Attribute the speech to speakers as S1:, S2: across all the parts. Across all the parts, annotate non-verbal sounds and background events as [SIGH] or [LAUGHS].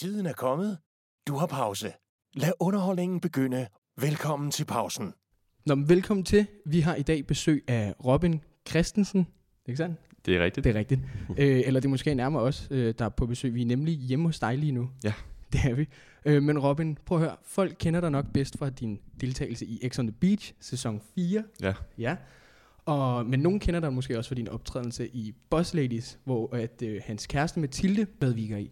S1: Tiden er kommet. Du har pause. Lad underholdningen begynde. Velkommen til pausen.
S2: Nå, men velkommen til. Vi har i dag besøg af Robin Christensen. Ikke sandt?
S3: Det er rigtigt.
S2: Det er rigtigt. [LAUGHS] øh, eller det er måske nærmere os, øh, der er på besøg. Vi er nemlig hjemme hos dig lige nu.
S3: Ja. [LAUGHS]
S2: Det er vi. Øh, men Robin, prøv at høre. Folk kender dig nok bedst fra din deltagelse i X on the Beach, sæson 4.
S3: Ja.
S2: Ja. Og, men nogen kender dig måske også for din optrædelse i Boss Ladies, hvor at, øh, hans kæreste Mathilde medvirker i.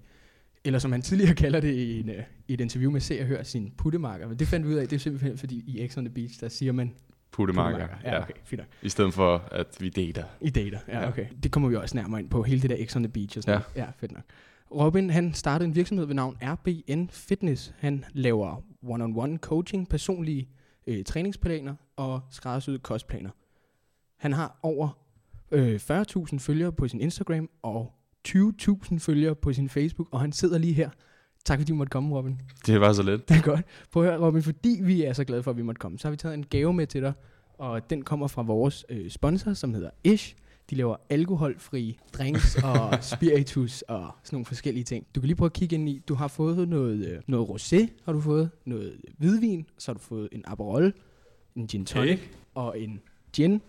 S2: Eller som han tidligere [LAUGHS] kalder det i, en, øh, i et interview med Se og Hør, sin puttemarker. Men det fandt vi ud af, det er simpelthen fordi i X on the Beach, der siger man
S3: Puttemarker.
S2: puttemarker. Ja, okay, fint.
S3: I stedet for, at vi dater.
S2: I dater, ja, okay. Det kommer vi også nærmere ind på, hele det der X on the Beach og sådan ja. ja, fedt nok. Robin, han startede en virksomhed ved navn RBN Fitness. Han laver one-on-one coaching, personlige øh, træningsplaner og skræddersyede kostplaner. Han har over øh, 40.000 følgere på sin Instagram og 20.000 følgere på sin Facebook, og han sidder lige her. Tak fordi du måtte komme, Robin.
S3: Det var så let.
S2: Det er godt. Prøv at høre, Robin, fordi vi er så glade for, at vi måtte komme, så har vi taget en gave med til dig, og den kommer fra vores øh, sponsor, som hedder Ish. De laver alkoholfri drinks og [LAUGHS] spiritus og sådan nogle forskellige ting. Du kan lige prøve at kigge ind i, du har fået noget, øh, noget rosé, har du fået, noget hvidvin, så har du fået en Aperol, en gin tonic
S3: Okay.
S2: og en gin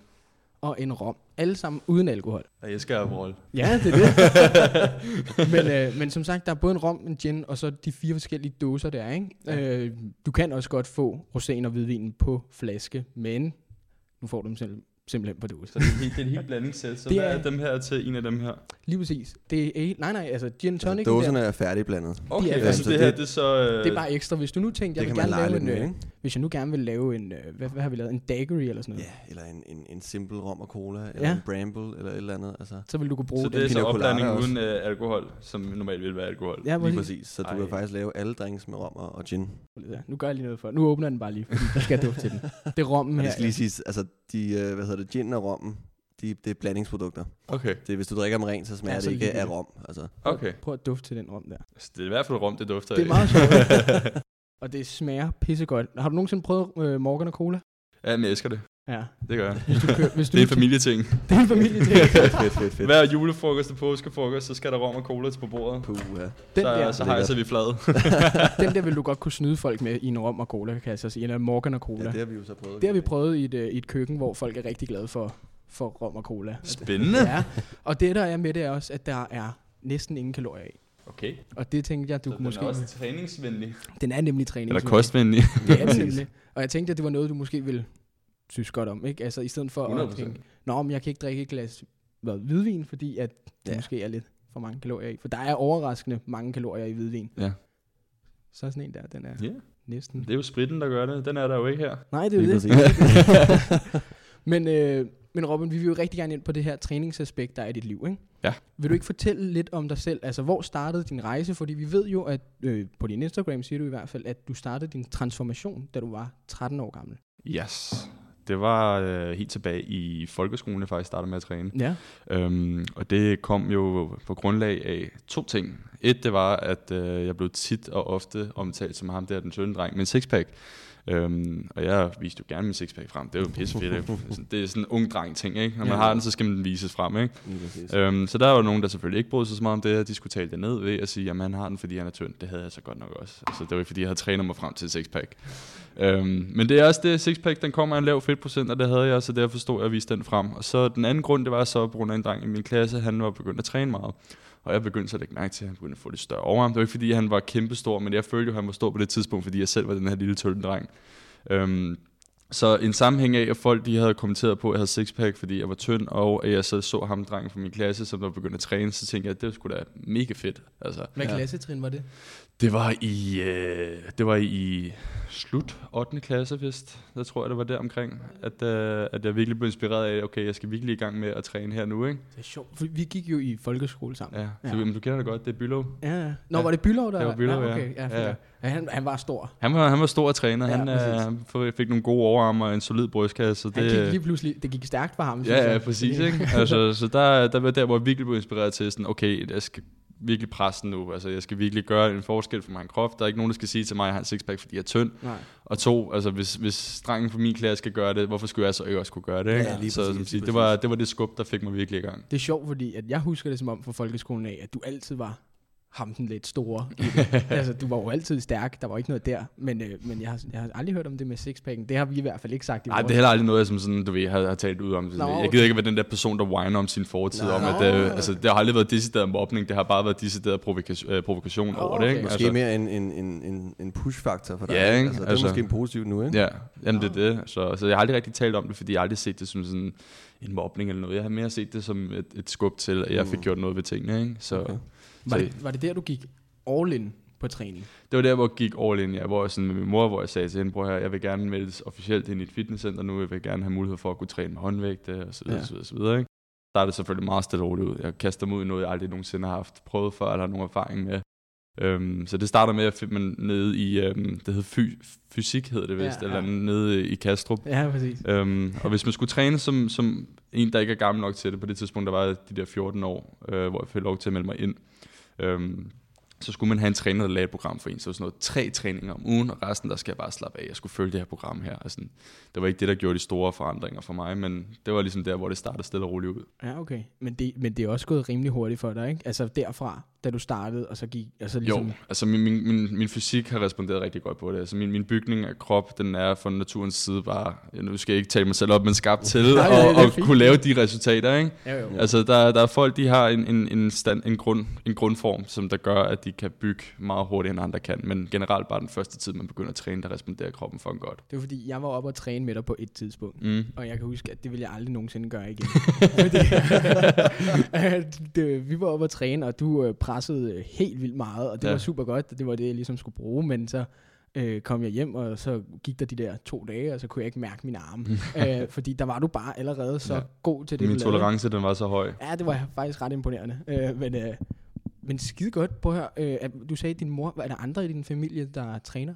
S2: og en rom. Alle sammen uden alkohol.
S3: Jeg elsker Aperol.
S2: Ja, det er det. [LAUGHS] men, øh, men som sagt, der er både en rom, en gin, og så de fire forskellige dåser der, ikke?
S3: Ja.
S2: Øh, du kan også godt få roséen og hvidvinen på flaske, men nu får du dem selv, simpelthen på dåse.
S3: Så det er, helt, det er et helt blandingssæt. Så
S2: Det
S3: det hvad
S2: er-
S3: er dem her til en af dem her?
S2: Lige præcis. Det er, nej, nej, altså gin tonic,
S4: Altså, dåserne er færdigblandet.
S3: Okay,
S2: er
S3: altså
S4: færdige.
S3: det her, det er så... Øh,
S2: det er bare ekstra. Hvis du nu tænkte, jeg vil gerne lave en,
S4: med,
S2: øh,
S4: ikke?
S2: hvis jeg nu gerne vil lave en, øh, hvad, hvad har vi lavet, en daiquiri eller sådan noget,
S4: Ja, eller en, en, en simple rom og cola, eller
S2: Ja.
S4: en bramble, eller et eller andet. Altså,
S2: så vil du kunne bruge
S3: så
S2: det.
S3: det er så opblanding uden øh, alkohol, som normalt vil være alkohol.
S2: Ja,
S4: lige
S2: præcis.
S4: Så du kan faktisk lave alle drinks med rom og, gin.
S2: Nu gør jeg lige noget for. Nu åbner jeg den bare lige, fordi skal dufte til den. [LAUGHS] Det er rommen
S4: Men
S2: her.
S4: det skal lige siges, altså de, øh, hvad hedder det, gin og rommen, de, det er blandingsprodukter.
S3: Okay,
S4: Det er, hvis du drikker dem rent, så smager
S2: Ja, så
S4: det ikke af rom. Altså,
S3: okay.
S2: Prøv at dufte til den rom der.
S3: Så det er i hvert fald rom, det dufter
S2: Det er meget sjovt. [LAUGHS] og det smager pissegodt. Har du nogensinde prøvet øh, Morgan og Cola?
S3: Ja, men jeg elsker det.
S2: Ja.
S3: Det gør jeg.
S2: Hvis du kører, hvis du [LAUGHS]
S3: Det er en familieting.
S2: Det er en familie ting.
S4: fedt, fedt, fedt, fedt.
S3: Hver julefrokost og påskefrokost, så skal der rom og cola til på bordet.
S4: Puh, ja.
S2: Den,
S3: så,
S2: der,
S3: så hejser vi flad. [LAUGHS]
S2: den der vil du godt kunne snyde folk med i en rom og cola, kan jeg så sige. Eller Morgan og Cola.
S4: ja, det har vi jo så prøvet.
S2: det har vi prøvet i et, øh, i et køkken, hvor folk er rigtig glade for, for rom og cola.
S3: Spændende.
S2: Ja, og det der er med det er også, at der er næsten ingen kalorier i.
S3: Okay.
S2: Og det tænkte jeg, du
S3: Så
S2: kunne
S3: den
S2: måske...
S3: er også træningsvenlig.
S2: Den er nemlig træning.
S3: Eller kostvenlig.
S2: Det er den [LAUGHS] nemlig. Og jeg tænkte, at det var noget, du måske ville synes godt om, ikke? Altså i stedet for at
S3: 100%.
S2: tænke, Nå, men jeg kan ikke drikke et glas hvad, hvidvin, fordi at det
S4: Ja.
S2: måske er lidt for mange kalorier i. For der er overraskende mange kalorier i hvidvin.
S3: Ja.
S2: Så er sådan en der, den er
S3: Ja,
S2: næsten...
S3: det er jo spritten, der gør det. Den er der jo ikke her.
S2: Nej, det er jo det.
S4: præcis. [LAUGHS]
S2: men, øh, men Robin, vi vil jo rigtig gerne ind på det her træningsaspekt, der er i dit liv, ikke?
S3: Ja.
S2: Vil du ikke fortælle lidt om dig selv? Altså, hvor startede din rejse? Fordi vi ved jo, at øh, på din Instagram siger du i hvert fald, at du startede din transformation, da du var 13 år gammel.
S3: Yes. Det var øh, helt tilbage i folkeskolen, jeg faktisk startede med at træne.
S2: Ja.
S3: Øhm, og det kom jo på grundlag af to ting. Et, det var, at øh, jeg blev tit og ofte omtalt som ham der, den tynde dreng med en sixpack. Øhm, og jeg viste jo gerne min sixpack frem. Det er jo pisse fedt. Sådan- det er sådan en ung dreng ting, ikke? Når man
S2: Ja.
S3: har den, så skal man vises frem, ikke?
S4: Præcis.
S3: Øhm, så der var nogen, der selvfølgelig ikke brød sig så meget om det, og de skulle tale det ned ved at sige, at han har den, fordi han er tynd. Det havde jeg så godt nok også. Altså, det var ikke, fordi jeg havde trænet mig frem til sixpack. Øhm, men det er også det, sixpack, den kommer af en lav fedtprocent, og det havde jeg, så derfor stod jeg og viste den frem. Og så den anden grund, det var så på grund af en dreng i min klasse, han var begyndt at træne meget. Og jeg begyndte så at lægge mærke til, at han begyndte at få lidt større overarm. Det var ikke, fordi han var kæmpestor, men jeg følte jo, at han var stor på det tidspunkt, fordi jeg selv var den her lille tynde dreng. Øhm, så en sammenhæng af, at folk de havde kommenteret på, at jeg havde sixpack, fordi jeg var tynd, og at jeg så så ham drengen fra min klasse, som der begyndte at træne, så tænkte jeg, at det skulle da mega fedt. Altså,
S2: Hvad
S4: Ja.
S2: klassetrin var det?
S3: Det var i, øh, det var i slut 8. klasse, vist. Der tror jeg, det var der omkring, at, øh, at jeg virkelig blev inspireret af, okay, jeg skal virkelig i gang med at træne her nu, ikke?
S2: Det er sjovt, for vi gik jo i folkeskole sammen.
S3: Ja, så
S2: Ja.
S3: ja. du kender det godt, det er Bylov.
S2: Ja, ja. Nå,
S3: Ja.
S2: var det Bylov, der
S3: Det var Bülow, ja.
S2: okay. ja.
S3: Ja,
S2: ja. han, han var stor.
S3: Han var, han var stor træner,
S2: Ja,
S3: han, øh, han fik nogle gode overarme og en solid brystkasse. Så
S2: Han
S3: det,
S2: gik lige pludselig, det gik stærkt for ham.
S3: Ja, ja, præcis. Ikke? Altså, så der, der var der, hvor jeg virkelig blev inspireret til sådan, okay, jeg skal virkelig presse den nu. Altså, jeg skal virkelig gøre en forskel for min krop. Der er ikke nogen, der skal sige til mig, at jeg har en sixpack, fordi jeg er tynd.
S2: Nej.
S3: Og to, altså, hvis, hvis drengen fra min klasse skal gøre det, hvorfor skulle jeg så ikke også kunne gøre det? Ikke?
S4: Ja, lige
S3: så,
S4: præcis,
S3: som siger,
S4: lige
S3: det, var, det var det skub, der fik mig virkelig i gang.
S2: Det er sjovt, fordi at jeg husker det som om fra folkeskolen af, at du altid var ham den lidt store. [LAUGHS] altså, du var jo altid stærk, der var ikke noget der, men, øh, men jeg, har, jeg har aldrig hørt om det med sixpacken. Det har vi i hvert fald ikke sagt i
S3: Nej, det er heller aldrig noget, jeg som sådan, du ved, har, har talt ud om.
S2: Nå,
S3: Jeg
S2: okay.
S3: gider ikke være den der person, der whiner om sin fortid.
S2: Nå.
S3: Om, at, øh, altså, det har aldrig været decideret mobning, det har bare været decideret provokation, øh, provokation
S2: Nå,
S3: over det. Ikke?
S2: okay.
S4: Måske mere en, en, en, en, en push-faktor for dig.
S3: Ja, ikke?
S4: Altså, det er
S3: Altså-
S4: måske en positiv nu, ikke?
S3: Ja, jamen det er det. Så, så jeg har aldrig rigtig talt om det, fordi jeg har aldrig set det som sådan en mobning eller noget. Jeg har mere set det som et, et skub til, at jeg fik
S4: Mm.
S3: gjort noget ved tingene. Ikke? Så
S4: Okay.
S2: Var,
S3: så-
S2: det, var det der, du gik all in på træning?
S3: det var der, hvor jeg gik all in, ja, hvor jeg sådan med min mor, hvor jeg sagde til hende, bror her, jeg vil gerne meldes officielt ind i et fitnesscenter nu, jeg vil gerne have mulighed for at kunne træne med håndvægte, og så videre,
S2: Ja.
S3: så videre, så videre, ikke? Der er det selvfølgelig meget stille roligt ud. Jeg kaster mig ud i noget, jeg aldrig nogensinde har haft prøvet før, eller har nogen erfaring med. Øhm, så det starter med, at jeg man nede i, øhm, det hed fy, fysik, hed det vist,
S2: Ja,
S3: ja, eller nede i Kastrup.
S2: Ja, præcis.
S3: Øhm, og hvis man skulle træne som, som en, der ikke er gammel nok til det, på det tidspunkt, der var de der 14 år, øh, hvor jeg fik lov til at melde mig ind, øhm, så skulle man have en træner, der lavede et program for en. Så var sådan noget tre træninger om ugen, og resten, der skal jeg bare slappe af. Jeg skulle følge det her program her. Og sådan, det var ikke det, der gjorde de store forandringer for mig, men det var ligesom der, hvor det startede stille og roligt ud.
S2: Ja, okay. Men det, men det er også gået rimelig hurtigt for dig, ikke? Altså derfra, da du startede, og så gik... Altså ligesom,
S3: Jo, altså min, min, min, min fysik har responderet rigtig godt på det. Altså min, min bygning af krop, den er fra naturens side bare, ja, nu skal jeg ikke tale mig selv op, men skabt til [LAUGHS]
S2: Nej, det
S3: at
S2: fint.
S3: kunne lave de resultater, ikke?
S2: Ja, jo.
S3: Altså, der, der er folk, de har en, en, en, stand, en, grund, en grundform, som der gør, at de kan bygge meget hurtigere, end andre kan. Men generelt bare den første tid, man begynder at træne, der responderer kroppen for en godt.
S2: Det var fordi, jeg var oppe og træne med dig på et tidspunkt.
S3: Mm.
S2: Og jeg kan huske, at det vil jeg aldrig nogensinde gøre igen. [LAUGHS] Fordi, [LAUGHS] det, vi var oppe og træne, og du øh, pressede øh, helt vildt meget, og det ja. Var super godt. Det var det, jeg ligesom skulle bruge, men så øh, kom jeg hjem, og så gik der de der to dage, og så kunne jeg ikke mærke mine arme. [LAUGHS] øh, fordi der var du bare allerede så ja. God til det,
S3: Min tolerance, den var så høj.
S2: Ja, det var faktisk ret imponerende. Øh, men, øh, men skide godt. At høre. Øh, at du sagde, at din mor, er der andre i din familie, der træner?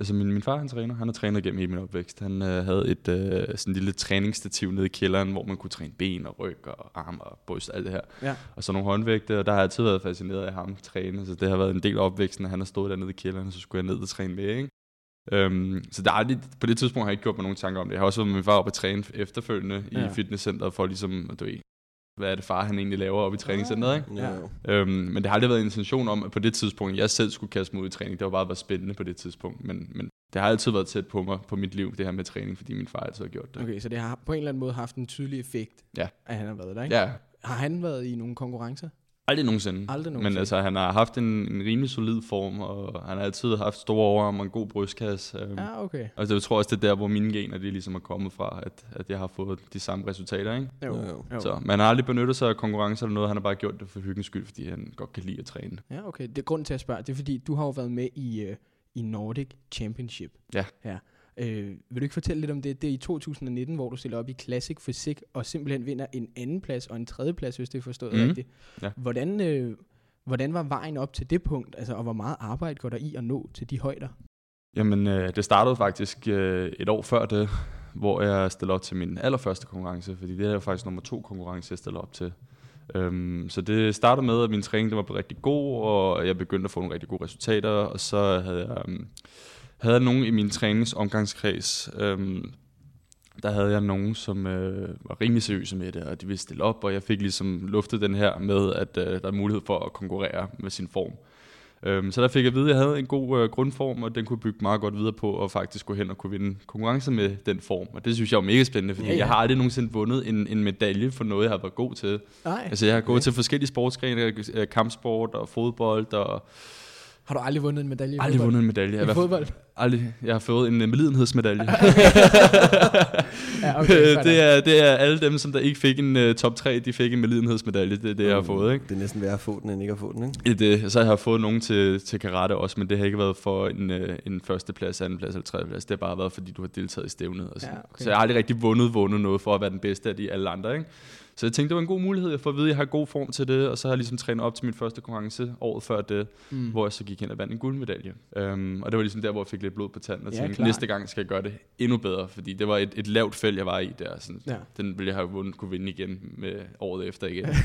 S3: Altså min, min far, han træner. Han har trænet gennem hele min opvækst. Han øh, havde et øh, sådan lille træningsstativ nede i kælderen, hvor man kunne træne ben og ryg og arme og bryst og alt det her.
S2: Ja.
S3: Og så nogle håndvægte, og der har jeg altid været fascineret af ham træne. Så det har været en del af opvæksten, at han har stået dernede i kælderen, og så skulle jeg ned og træne med, ikke? Øhm, så der er aldrig, på det tidspunkt har jeg ikke gjort mig nogen tanker om det. Jeg har også været med min far op at træne efterfølgende ja. I fitnesscenteret for ligesom, du ved, hvad er det far, han egentlig laver op i træningscenteret, ikke?
S2: Ja.
S3: Øhm, men det har aldrig været en intention om, at på det tidspunkt, jeg selv skulle kaste mig ud i træning. Det var bare været spændende på det tidspunkt. Men, men det har altid været tæt på mig, på mit liv, det her med træning, fordi min far altid har gjort det.
S2: Okay, så det har på en eller anden måde haft en tydelig effekt,
S3: Ja.
S2: at han har været der, ikke?
S3: Ja,
S2: Har han været i nogle konkurrencer?
S3: Aldrig nogensinde.
S2: Aldrig
S3: Men
S2: nogensinde.
S3: altså, han har haft en, en rimelig solid form, og han har altid haft store overarm og en god brystkasse. Øhm, ja.
S2: Okay.
S3: Og jeg tror også, det er der, hvor mine gener de ligesom er kommet fra, at, at jeg har fået de samme resultater, ikke?
S2: Jo.
S4: Jo.
S3: Så man har aldrig benyttet sig af konkurrencer eller noget, han har bare gjort det for hyggens skyld, fordi han godt kan lide at træne.
S2: Ja, okay. Det er grunden til at spørge. Det er fordi, du har jo været med i, uh, i Nordic Championship.
S3: Ja.
S2: ja. Øh, vil du ikke fortælle lidt om det? Det er i 2019, hvor du stiller op i Classic Fysik, og simpelthen vinder en anden plads og en tredje plads, hvis det er forstået
S3: Mhm.
S2: rigtigt.
S3: Ja.
S2: Hvordan, øh, hvordan var vejen op til det punkt, altså, og hvor meget arbejde går der i at nå til de højder?
S3: Jamen, øh, det startede faktisk øh, et år før det, hvor jeg stillede op til min allerførste konkurrence, fordi det er jo faktisk nummer to konkurrence, jeg stiller op til. Øhm, så det startede med, at min træning den var blevet rigtig god, og jeg begyndte at få nogle rigtig gode resultater, og så havde jeg, um, havde nogen i min træningsomgangskreds, øhm, der havde jeg nogen, som øh, var rimelig seriøse med det, og de ville stille op, og jeg fik ligesom luftet den her med, at øh, der er mulighed for at konkurrere med sin form. Øhm, så der fik jeg at vide, at jeg havde en god øh, grundform, og den kunne bygge meget godt videre på, og faktisk gå hen og kunne vinde konkurrence med den form. Og det synes jeg var mega spændende, fordi
S2: Ja,
S3: ja, jeg har aldrig nogensinde vundet en, en medalje for noget, jeg har været god til.
S2: Nej.
S3: Altså jeg har gået
S2: Okay.
S3: til forskellige sportsgrene, øh, kampsport og fodbold, og
S2: Har du aldrig vundet en medalje i
S3: aldrig
S2: fodbold?
S3: vundet en medalje. Jeg
S2: I
S3: har
S2: fodbold?
S3: Aldrig. Jeg har fået en uh, medlidenhedsmedalje. [LAUGHS]
S2: Ja, okay, [LAUGHS]
S3: det, er, det er alle dem, som der ikke fik en uh, top 3, de fik en medlidenhedsmedalje. Det er det, jeg har fået, ikke?
S4: Det er næsten værd at få den, end ikke at få den, ikke?
S3: Det, så har jeg fået nogen til, til karate også, men det har ikke været for en, øh, en første plads, anden plads eller tredje plads. Det har bare været, fordi du har deltaget i stævnet. Og sådan.
S2: Ja, okay.
S3: Så jeg har aldrig rigtig vundet, vundet noget for at være den bedste af de alle andre. Ikke? Så jeg tænkte, det var en god mulighed. Får at vide, at jeg har god form til det, og så har jeg ligesom trænet op til min første konkurrence året før det,
S2: Mm.
S3: hvor jeg så gik hen og vandt en guldmedalje. Um, og det var ligesom der, hvor jeg fik lidt blod på tanden og
S2: Ja,
S3: tænkte,
S2: klart.
S3: næste gang skal jeg gøre det endnu bedre, fordi det var et, et lavt felt, jeg var i der. Sådan,
S2: Ja.
S3: Den ville jeg have vundet, kunne vinde igen med året efter igen. [LAUGHS]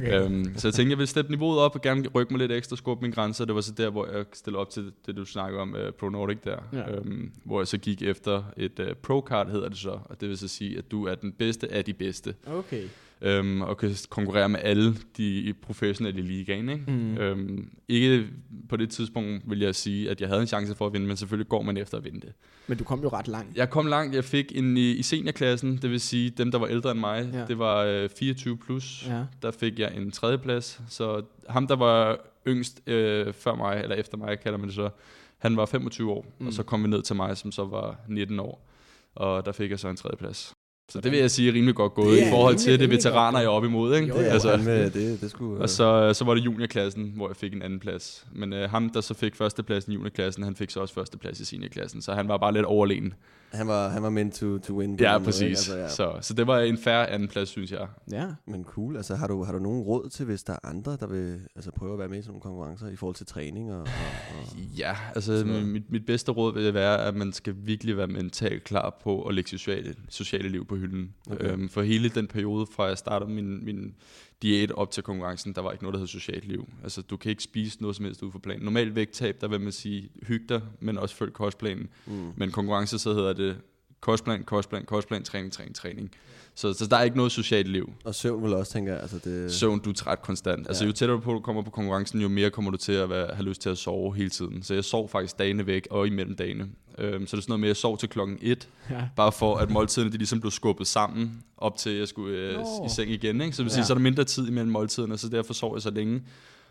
S2: Okay.
S3: Øhm, så jeg tænkte, jeg ville steppe niveauet op og gerne rykke mig lidt ekstra, skubbe mine grænser. Det var så der, hvor jeg stillede op til det, du snakker om, uh, Pro Nordic der.
S2: Ja.
S3: Øhm, hvor jeg så gik efter et uh, Pro-card, hedder det så. Og det vil så sige, at du er den bedste af de bedste.
S2: Okay.
S3: Øhm, og kan konkurrere med alle de professionelle i ligaen. Ikke?
S2: Mm.
S3: Øhm, ikke på det tidspunkt vil jeg sige, at jeg havde en chance for at vinde, men selvfølgelig går man efter at vinde det.
S2: Men du kom jo ret langt.
S3: Jeg kom langt. Jeg fik en i, i seniorklassen, det vil sige dem, der var ældre end mig.
S2: Ja.
S3: Det var øh, 24 plus.
S2: Ja.
S3: Der fik jeg en tredjeplads. Så ham, der var yngst øh, før mig, eller efter mig, kalder man det så, han var 25 år.
S2: Mm.
S3: Og så kom vi ned til mig, som så var 19 år. Og der fik jeg så en tredjeplads. Så det vil jeg sige er rimelig godt gået i forhold til det veteraner, jeg er oppe imod. Ikke?
S2: Jo, jo.
S3: altså,
S4: med, det, det skulle...
S3: og så, så var det juniorklassen, hvor jeg fik en anden plads. Men øh, ham, der så fik førstepladsen i juniorklassen, han fik så også førsteplads i seniorklassen. Så han var bare lidt overlegen.
S4: han, var, han var meant to, to win.
S3: Ja,
S4: den måde,
S3: præcis.
S4: Altså, ja.
S3: Så, så det var en færre anden plads, synes jeg.
S2: Ja.
S4: Men cool. Altså, har du, har du nogen råd til, hvis der er andre, der vil altså, prøve at være med i sådan nogle konkurrencer i forhold til træning? Og, og, og
S3: Ja, altså mit, mit bedste råd vil være, at man skal virkelig være mentalt klar på at lægge sociale, sociale liv på hylden.
S4: Okay.
S3: Øhm, for hele den periode, fra jeg startede min, min diæt op til konkurrencen, der var ikke noget, der hed socialt liv. Altså, du kan ikke spise noget som helst ud for planen. Normalt vægttab, der vil man sige, hyg dig, men også følg kostplanen.
S4: mm.
S3: Men konkurrence, så hedder det kostplan, kostplan, kostplan, træning, træning, træning. Så, så der er ikke noget socialt liv.
S4: og søvn vil også, tænker jeg. Altså, det,
S3: Søvn, du er træt konstant. Altså
S4: Ja.
S3: jo tættere på du kommer på konkurrencen, jo mere kommer du til at være, have lyst til at sove hele tiden. Så jeg sov faktisk dagene væk, og imellem dagene. Øhm, så det er sådan noget med, at jeg sov til klokken 1,
S2: ja.
S3: bare for at måltiderne de ligesom blev skubbet sammen, op til jeg skulle øh, i seng igen. Ikke? Så det vil sige,
S2: Ja.
S3: så er der mindre tid imellem måltiderne, så derfor sov jeg så længe.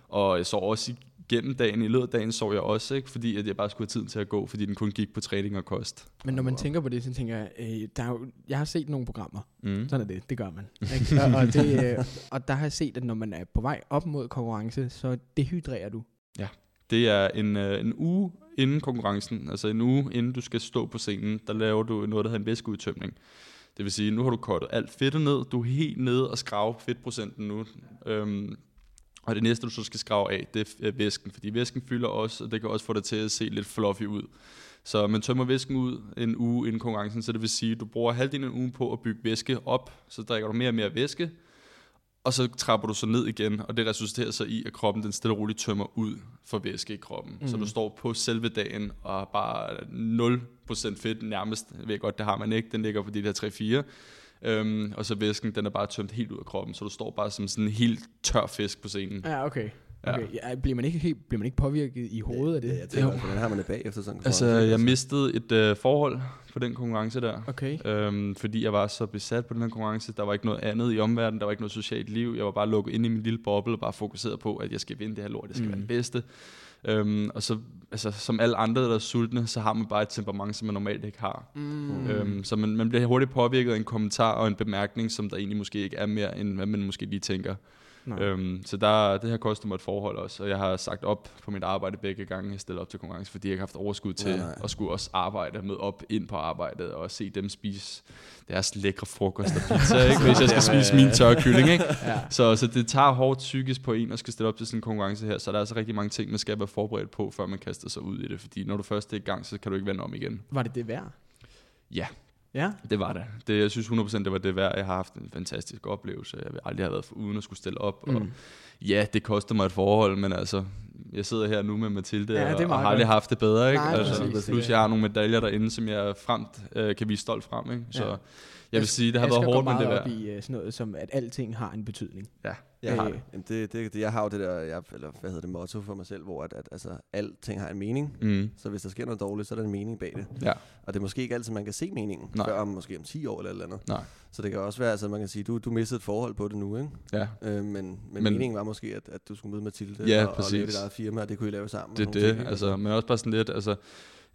S3: Og jeg sov også igennem dagen, i løbet af dagen sov jeg også, ikke? fordi at jeg bare skulle have tiden til at gå, fordi den kun gik på træning og kost.
S2: Men når man tænker på det, så tænker jeg, øh, der er jo, jeg har set nogle programmer.
S3: Mm.
S2: Sådan er det, det gør man. Ikke? og, og, det, øh, [LAUGHS] og der har jeg set, at når man er på vej op mod konkurrence, så dehydrerer du.
S3: Det er en, øh, en uge inden konkurrencen, altså en uge inden du skal stå på scenen, der laver du noget, der hedder en væskeudtømning. Det vil sige, nu har du kottet alt fedtet ned, du er helt nede og skrave fedtprocenten nu. Øhm, og det næste, du så skal skrave af, det er øh, væsken, fordi væsken fylder også, og det kan også få dig til at se lidt fluffy ud. Så man tømmer væsken ud en uge inden konkurrencen, så det vil sige, at du bruger halvdelen af en uge på at bygge væske op, så drikker du mere og mere væske, og så trapper du så ned igen, og det resulterer så i, at kroppen den stille og roligt tømmer ud for væske i kroppen. Mm. Så du står på selve dagen og bare 0% fedt nærmest. Jeg ved godt, det har man ikke. Den ligger på de der 3-4. Øhm, og så væsken, den er bare tømt helt ud af kroppen, så du står bare som sådan en helt tør fisk på scenen.
S2: Ja, okay. Okay. Ja, bliver, man ikke helt, bliver man ikke påvirket i hovedet af det?
S4: Ja, jeg tænker, hvordan har man det bagefter sådan en
S3: Altså, jeg mistede et øh, forhold på den konkurrence der.
S2: Okay.
S3: Øhm, fordi jeg var så besat på den her konkurrence. Der var ikke noget andet i omverdenen. Der var ikke noget socialt liv. Jeg var bare lukket ind i min lille boble og bare fokuseret på, at jeg skal vinde det her lort. Jeg skal
S2: mm.
S3: være den bedste. Øhm, og så, altså, som alle andre, der er sultne, så har man bare et temperament, som man normalt ikke har.
S2: Mm.
S3: Øhm, så man, man bliver hurtigt påvirket af en kommentar og en bemærkning, som der egentlig måske ikke er mere, end hvad man måske lige tænker.
S2: Nej.
S3: Øhm, så der, det har kostet mig et forhold også, og jeg har sagt op på mit arbejde begge gange, jeg stiller op til konkurrence, fordi jeg ikke har haft overskud til
S4: Nej, nej.
S3: at skulle også arbejde med op ind på arbejdet og se dem spise deres lækre frokost og pizza, ikke? [LAUGHS] hvis jeg skal spise min tørre kylling. Ikke? [LAUGHS]
S2: Ja.
S3: Så, så det tager hårdt psykisk på en at skal stille op til sådan en konkurrence her, så der er altså rigtig mange ting, man skal være forberedt på, før man kaster sig ud i det, fordi når du først er i gang, så kan du ikke vende om igen.
S2: Var det det værd?
S3: Ja.
S2: Ja?
S3: Det var det. det jeg synes 100% det var det værd. Jeg har haft en fantastisk oplevelse. Jeg vil aldrig have været for uden at skulle stille op. Mm. Og ja, det kostede mig et forhold, men altså, jeg sidder her nu med Mathilde,
S2: Ja, det
S3: og, og har aldrig haft det bedre. Ikke?
S2: Nej,
S3: altså,
S2: præcis.
S3: plus jeg har nogle medaljer derinde, som jeg fremt øh, kan vise stolt frem. Ikke? Så
S2: Ja.
S3: jeg vil sige, det har
S2: Asger
S3: været hårdt, men det er værd.
S2: i uh, sådan noget som, at alting har en betydning.
S3: Ja,
S4: Jeg har
S2: Øh.
S4: det. Jamen, det, det, det. Jeg har jo det der, jeg, eller hvad hedder det, motto for mig selv, hvor at, at altså, alting har en mening.
S3: Mm.
S4: Så hvis der sker noget dårligt, så er der en mening bag det.
S3: Ja.
S4: Og det er måske ikke altid, man kan se meningen,
S3: Nej.
S4: før om måske om 10 år eller eller andet.
S3: Nej.
S4: Så det kan også være, altså man kan sige, du, du mistede et forhold på det nu, ikke?
S3: Ja,
S4: Øh, men, men,
S3: Men-
S4: meningen var måske, at, at du skulle møde Mathilde
S3: Ja,
S4: og, og lave dit eget firma, og det kunne I lave sammen.
S3: det er det.
S4: ting, ikke?
S3: Altså, men også bare sådan lidt, altså,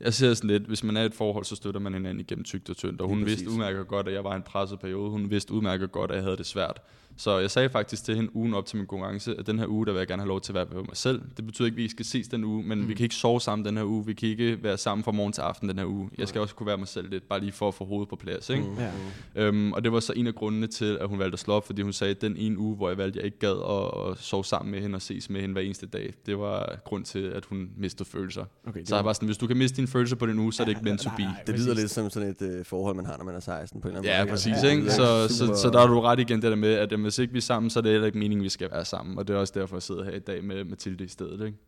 S3: jeg ser sådan lidt, hvis man er i et forhold, så støtter man hinanden igennem tygt og tyndt, og hun vidste udmærket godt, at jeg var i en presset periode. Hun vidste udmærket godt, at jeg havde det svært. Så jeg sagde faktisk til hende ugen op til min konkurrence, at den her uge, der vil jeg gerne have lov til at være med mig selv. Det betyder ikke, at vi skal ses den uge, men mm. vi kan ikke sove sammen den her uge. Vi kan ikke være sammen fra morgen til aften den her uge. Jeg skal også kunne være mig selv lidt, bare lige for at få hovedet på plads. Ikke?
S4: Mm,
S2: Ja.
S4: mm.
S3: Øhm, og det var så en af grundene til, at hun valgte at slå op, fordi hun sagde, at den ene uge, hvor jeg valgte, at jeg ikke gad at, at sove sammen med hende og ses med hende hver eneste dag, det var grund til, at hun mistede følelser.
S2: Okay,
S3: Så jeg var sådan, hvis du kan miste dine følelser på den uge, så er det ikke meant to be.
S4: Det lyder
S2: præcis.
S4: lidt som sådan et øh, forhold, man har, når man er 16 på en eller anden
S3: Ja,
S4: måde.
S3: præcis,
S2: Ja,
S3: ikke?
S4: det er
S3: Så, så,
S4: super-
S3: så der er du ret igen det der med, at jamen, hvis ikke vi er sammen, så er det heller ikke meningen, vi skal være sammen. Og det er også derfor, jeg sidder her i dag med Mathilde i stedet, ikke?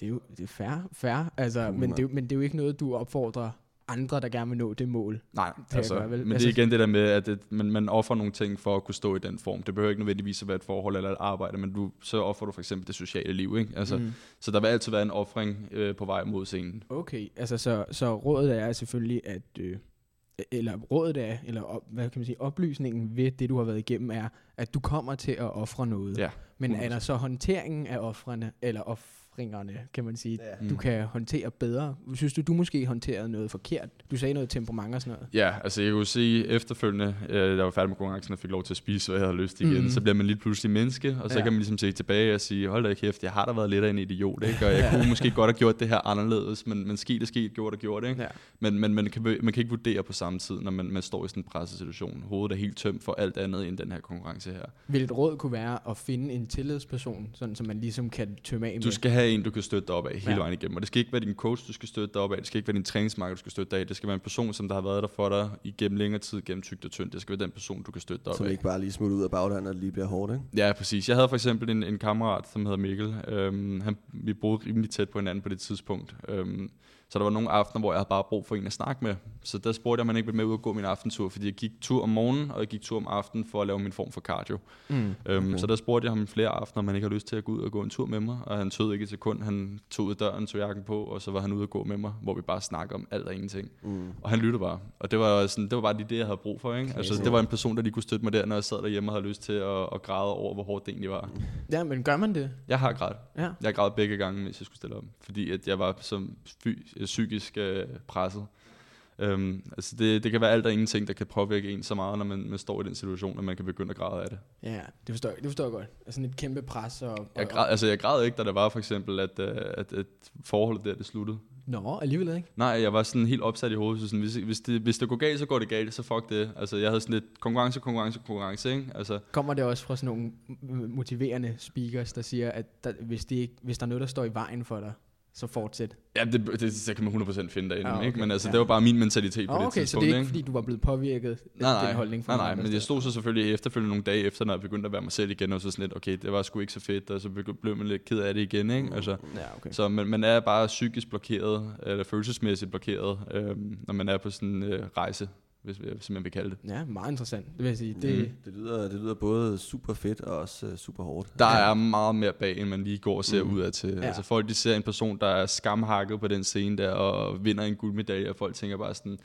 S2: Det er jo det er fair, fair. Altså,
S4: Cool,
S2: men, det, er jo- men det er jo ikke noget, du opfordrer andre, der gerne vil nå det mål.
S3: Nej,
S2: jeg
S3: altså,
S2: gøre, vel?
S3: men det
S2: Altså-
S3: er igen det der med, at det, man, man offrer nogle ting for at kunne stå i den form. Det behøver ikke nødvendigvis at være et forhold eller et arbejde, men du, så offrer du for eksempel det sociale liv. Ikke? Altså, mm. Så der vil altid være en offring øh, på vej mod scenen.
S2: Okay, altså så, så rådet er selvfølgelig, at... Øh, eller rådet er, eller op, hvad kan man sige, oplysningen ved det, du har været igennem, er, at du kommer til at ofre noget.
S3: Ja.
S2: Men er der så håndteringen af offrene, eller offringerne, kan man sige,
S4: Ja.
S2: du kan håndtere bedre? Synes du, du måske håndterede noget forkert? Du sagde noget temperament og sådan noget.
S3: Ja, altså jeg kunne sige efterfølgende, øh, jeg var færdig med konkurrencen og fik lov til at spise, hvad jeg havde lyst igen, mm. så bliver man lige pludselig menneske, og så
S2: Ja.
S3: kan man ligesom se tilbage og sige, hold da kæft, jeg har da været lidt af en idiot, ikke? og jeg kunne måske godt have gjort det her anderledes, men, men sket er sket, gjort er gjort, ikke?
S2: Ja.
S3: Men, men man, kan, man kan ikke vurdere på samme tid, når man, man står i sådan en pressesituation. Hovedet er helt tømt for alt andet end den her konkurrence her.
S2: Vil et råd kunne være at finde en tillidsperson, sådan som man ligesom kan tømme af med?
S3: Du skal have en, du kan støtte dig op af hele
S2: Ja.
S3: vejen igennem. Og det skal ikke være din coach, du skal støtte dig op af. Det skal ikke være din træningsmarked, du skal støtte dig af. Det skal være en person, som der har været der for dig igennem længere tid, gennem tygt og tyndt. Det skal være den person, du kan støtte dig op
S4: Som
S3: af.
S4: ikke bare lige smutter ud af bagdøren, når det lige bliver hårdt, ikke?
S3: Ja, præcis. Jeg havde for eksempel en, en kammerat, som hedder Mikkel. Øhm, han, vi boede rimelig tæt på hinanden på det tidspunkt. Øhm, så der var nogle aftener, hvor jeg havde bare brug for en at snakke med. Så der spurgte jeg, om han ikke ville med ud og gå min aftentur, fordi jeg gik tur om morgenen, og jeg gik tur om aftenen for at lave min form for cardio.
S2: Mm.
S3: Øhm,
S4: Okay.
S3: Så der spurgte jeg ham flere aftener, om han ikke har lyst til at gå ud og gå en tur med mig, og han tød ikke et sekund. Han tog ud af døren, tog jakken på, og så var han ude og gå med mig, hvor vi bare snakkede om alt og ingenting.
S4: Mm.
S3: Og han lyttede bare. Og det var, sådan, det var bare lige det, jeg havde brug for. Ikke? Altså, det var en person, der lige kunne støtte mig der, når jeg sad derhjemme og havde lyst til at, at græde over, hvor hårdt det egentlig var.
S2: Ja, men gør man det?
S3: Jeg har grædt.
S2: Ja.
S3: Jeg græd begge gange, hvis jeg skulle stille op. Fordi at jeg var som fy, psykisk øh, presset. Øhm, altså det, det kan være alt og ingenting, der kan påvirke en så meget, når man, man står i den situation, at man kan begynde at græde af det.
S2: Ja, det forstår jeg, det forstår jeg godt. Altså et kæmpe pres og...
S3: Jeg
S2: og,
S3: græd, altså jeg græd ikke, da det var for eksempel, at, øh, at, at forholdet der, det sluttede.
S2: Nå, alligevel ikke.
S3: Nej, jeg var sådan helt opsat i hovedet, så sådan, hvis, hvis, det, hvis det går galt, så går det galt, så fuck det. Altså jeg havde sådan lidt konkurrence, konkurrence, konkurrence, ikke? Altså,
S2: Kommer det også fra sådan nogle motiverende speakers, der siger, at der, hvis, det ikke, hvis der er noget, der står i vejen for dig, så fortsæt.
S3: ja, det, det, det kan man 100% finde derinde,
S2: Ah,
S3: ja,
S2: okay.
S3: ikke? Men altså,
S2: Ja.
S3: det var bare min mentalitet på
S2: Oh,
S3: det
S2: okay, så det er ikke, fordi du var blevet påvirket af
S3: Nej, nej,
S2: den holdning fra
S3: nej, nej,
S2: nogle
S3: men jeg stod så selvfølgelig efterfølgende nogle dage efter, når jeg begyndte at være mig selv igen, og så sådan lidt, okay, det var sgu ikke så fedt, og så blev man lidt ked af det igen, ikke? Altså,
S2: Ja, okay.
S3: så man, man er bare psykisk blokeret, eller følelsesmæssigt blokeret, øhm, når man er på sådan en øh, rejse, hvis, hvis man vil kalde det.
S2: Ja, meget interessant, det vil jeg sige. Det,
S3: Mm.
S4: Det lyder, det lyder både super fedt og også uh, super hårdt.
S3: Der er meget mere bag, end man lige går og ser
S4: Mm.
S3: ud af til.
S2: Ja.
S3: Ja. Altså folk, de ser en person, der er skamhakket på den scene der, og vinder en guldmedalje, og folk tænker bare sådan,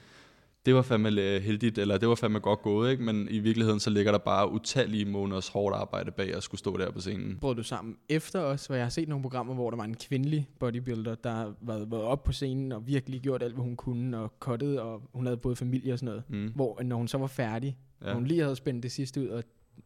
S3: det var fandme øh, heldigt, eller det var fandme godt gået, ikke? Men i virkeligheden, så ligger der bare utallige måneders hårdt arbejde bag at skulle stå der på scenen.
S2: brød du sammen efter os, hvor jeg har set nogle programmer, hvor der var en kvindelig bodybuilder, der været, været op på scenen og virkelig gjort alt, hvad hun kunne, og kottet, og hun havde både familie og sådan noget.
S3: Mm.
S2: Hvor når hun så var færdig, ja. Hun lige havde spændt det sidste ud, og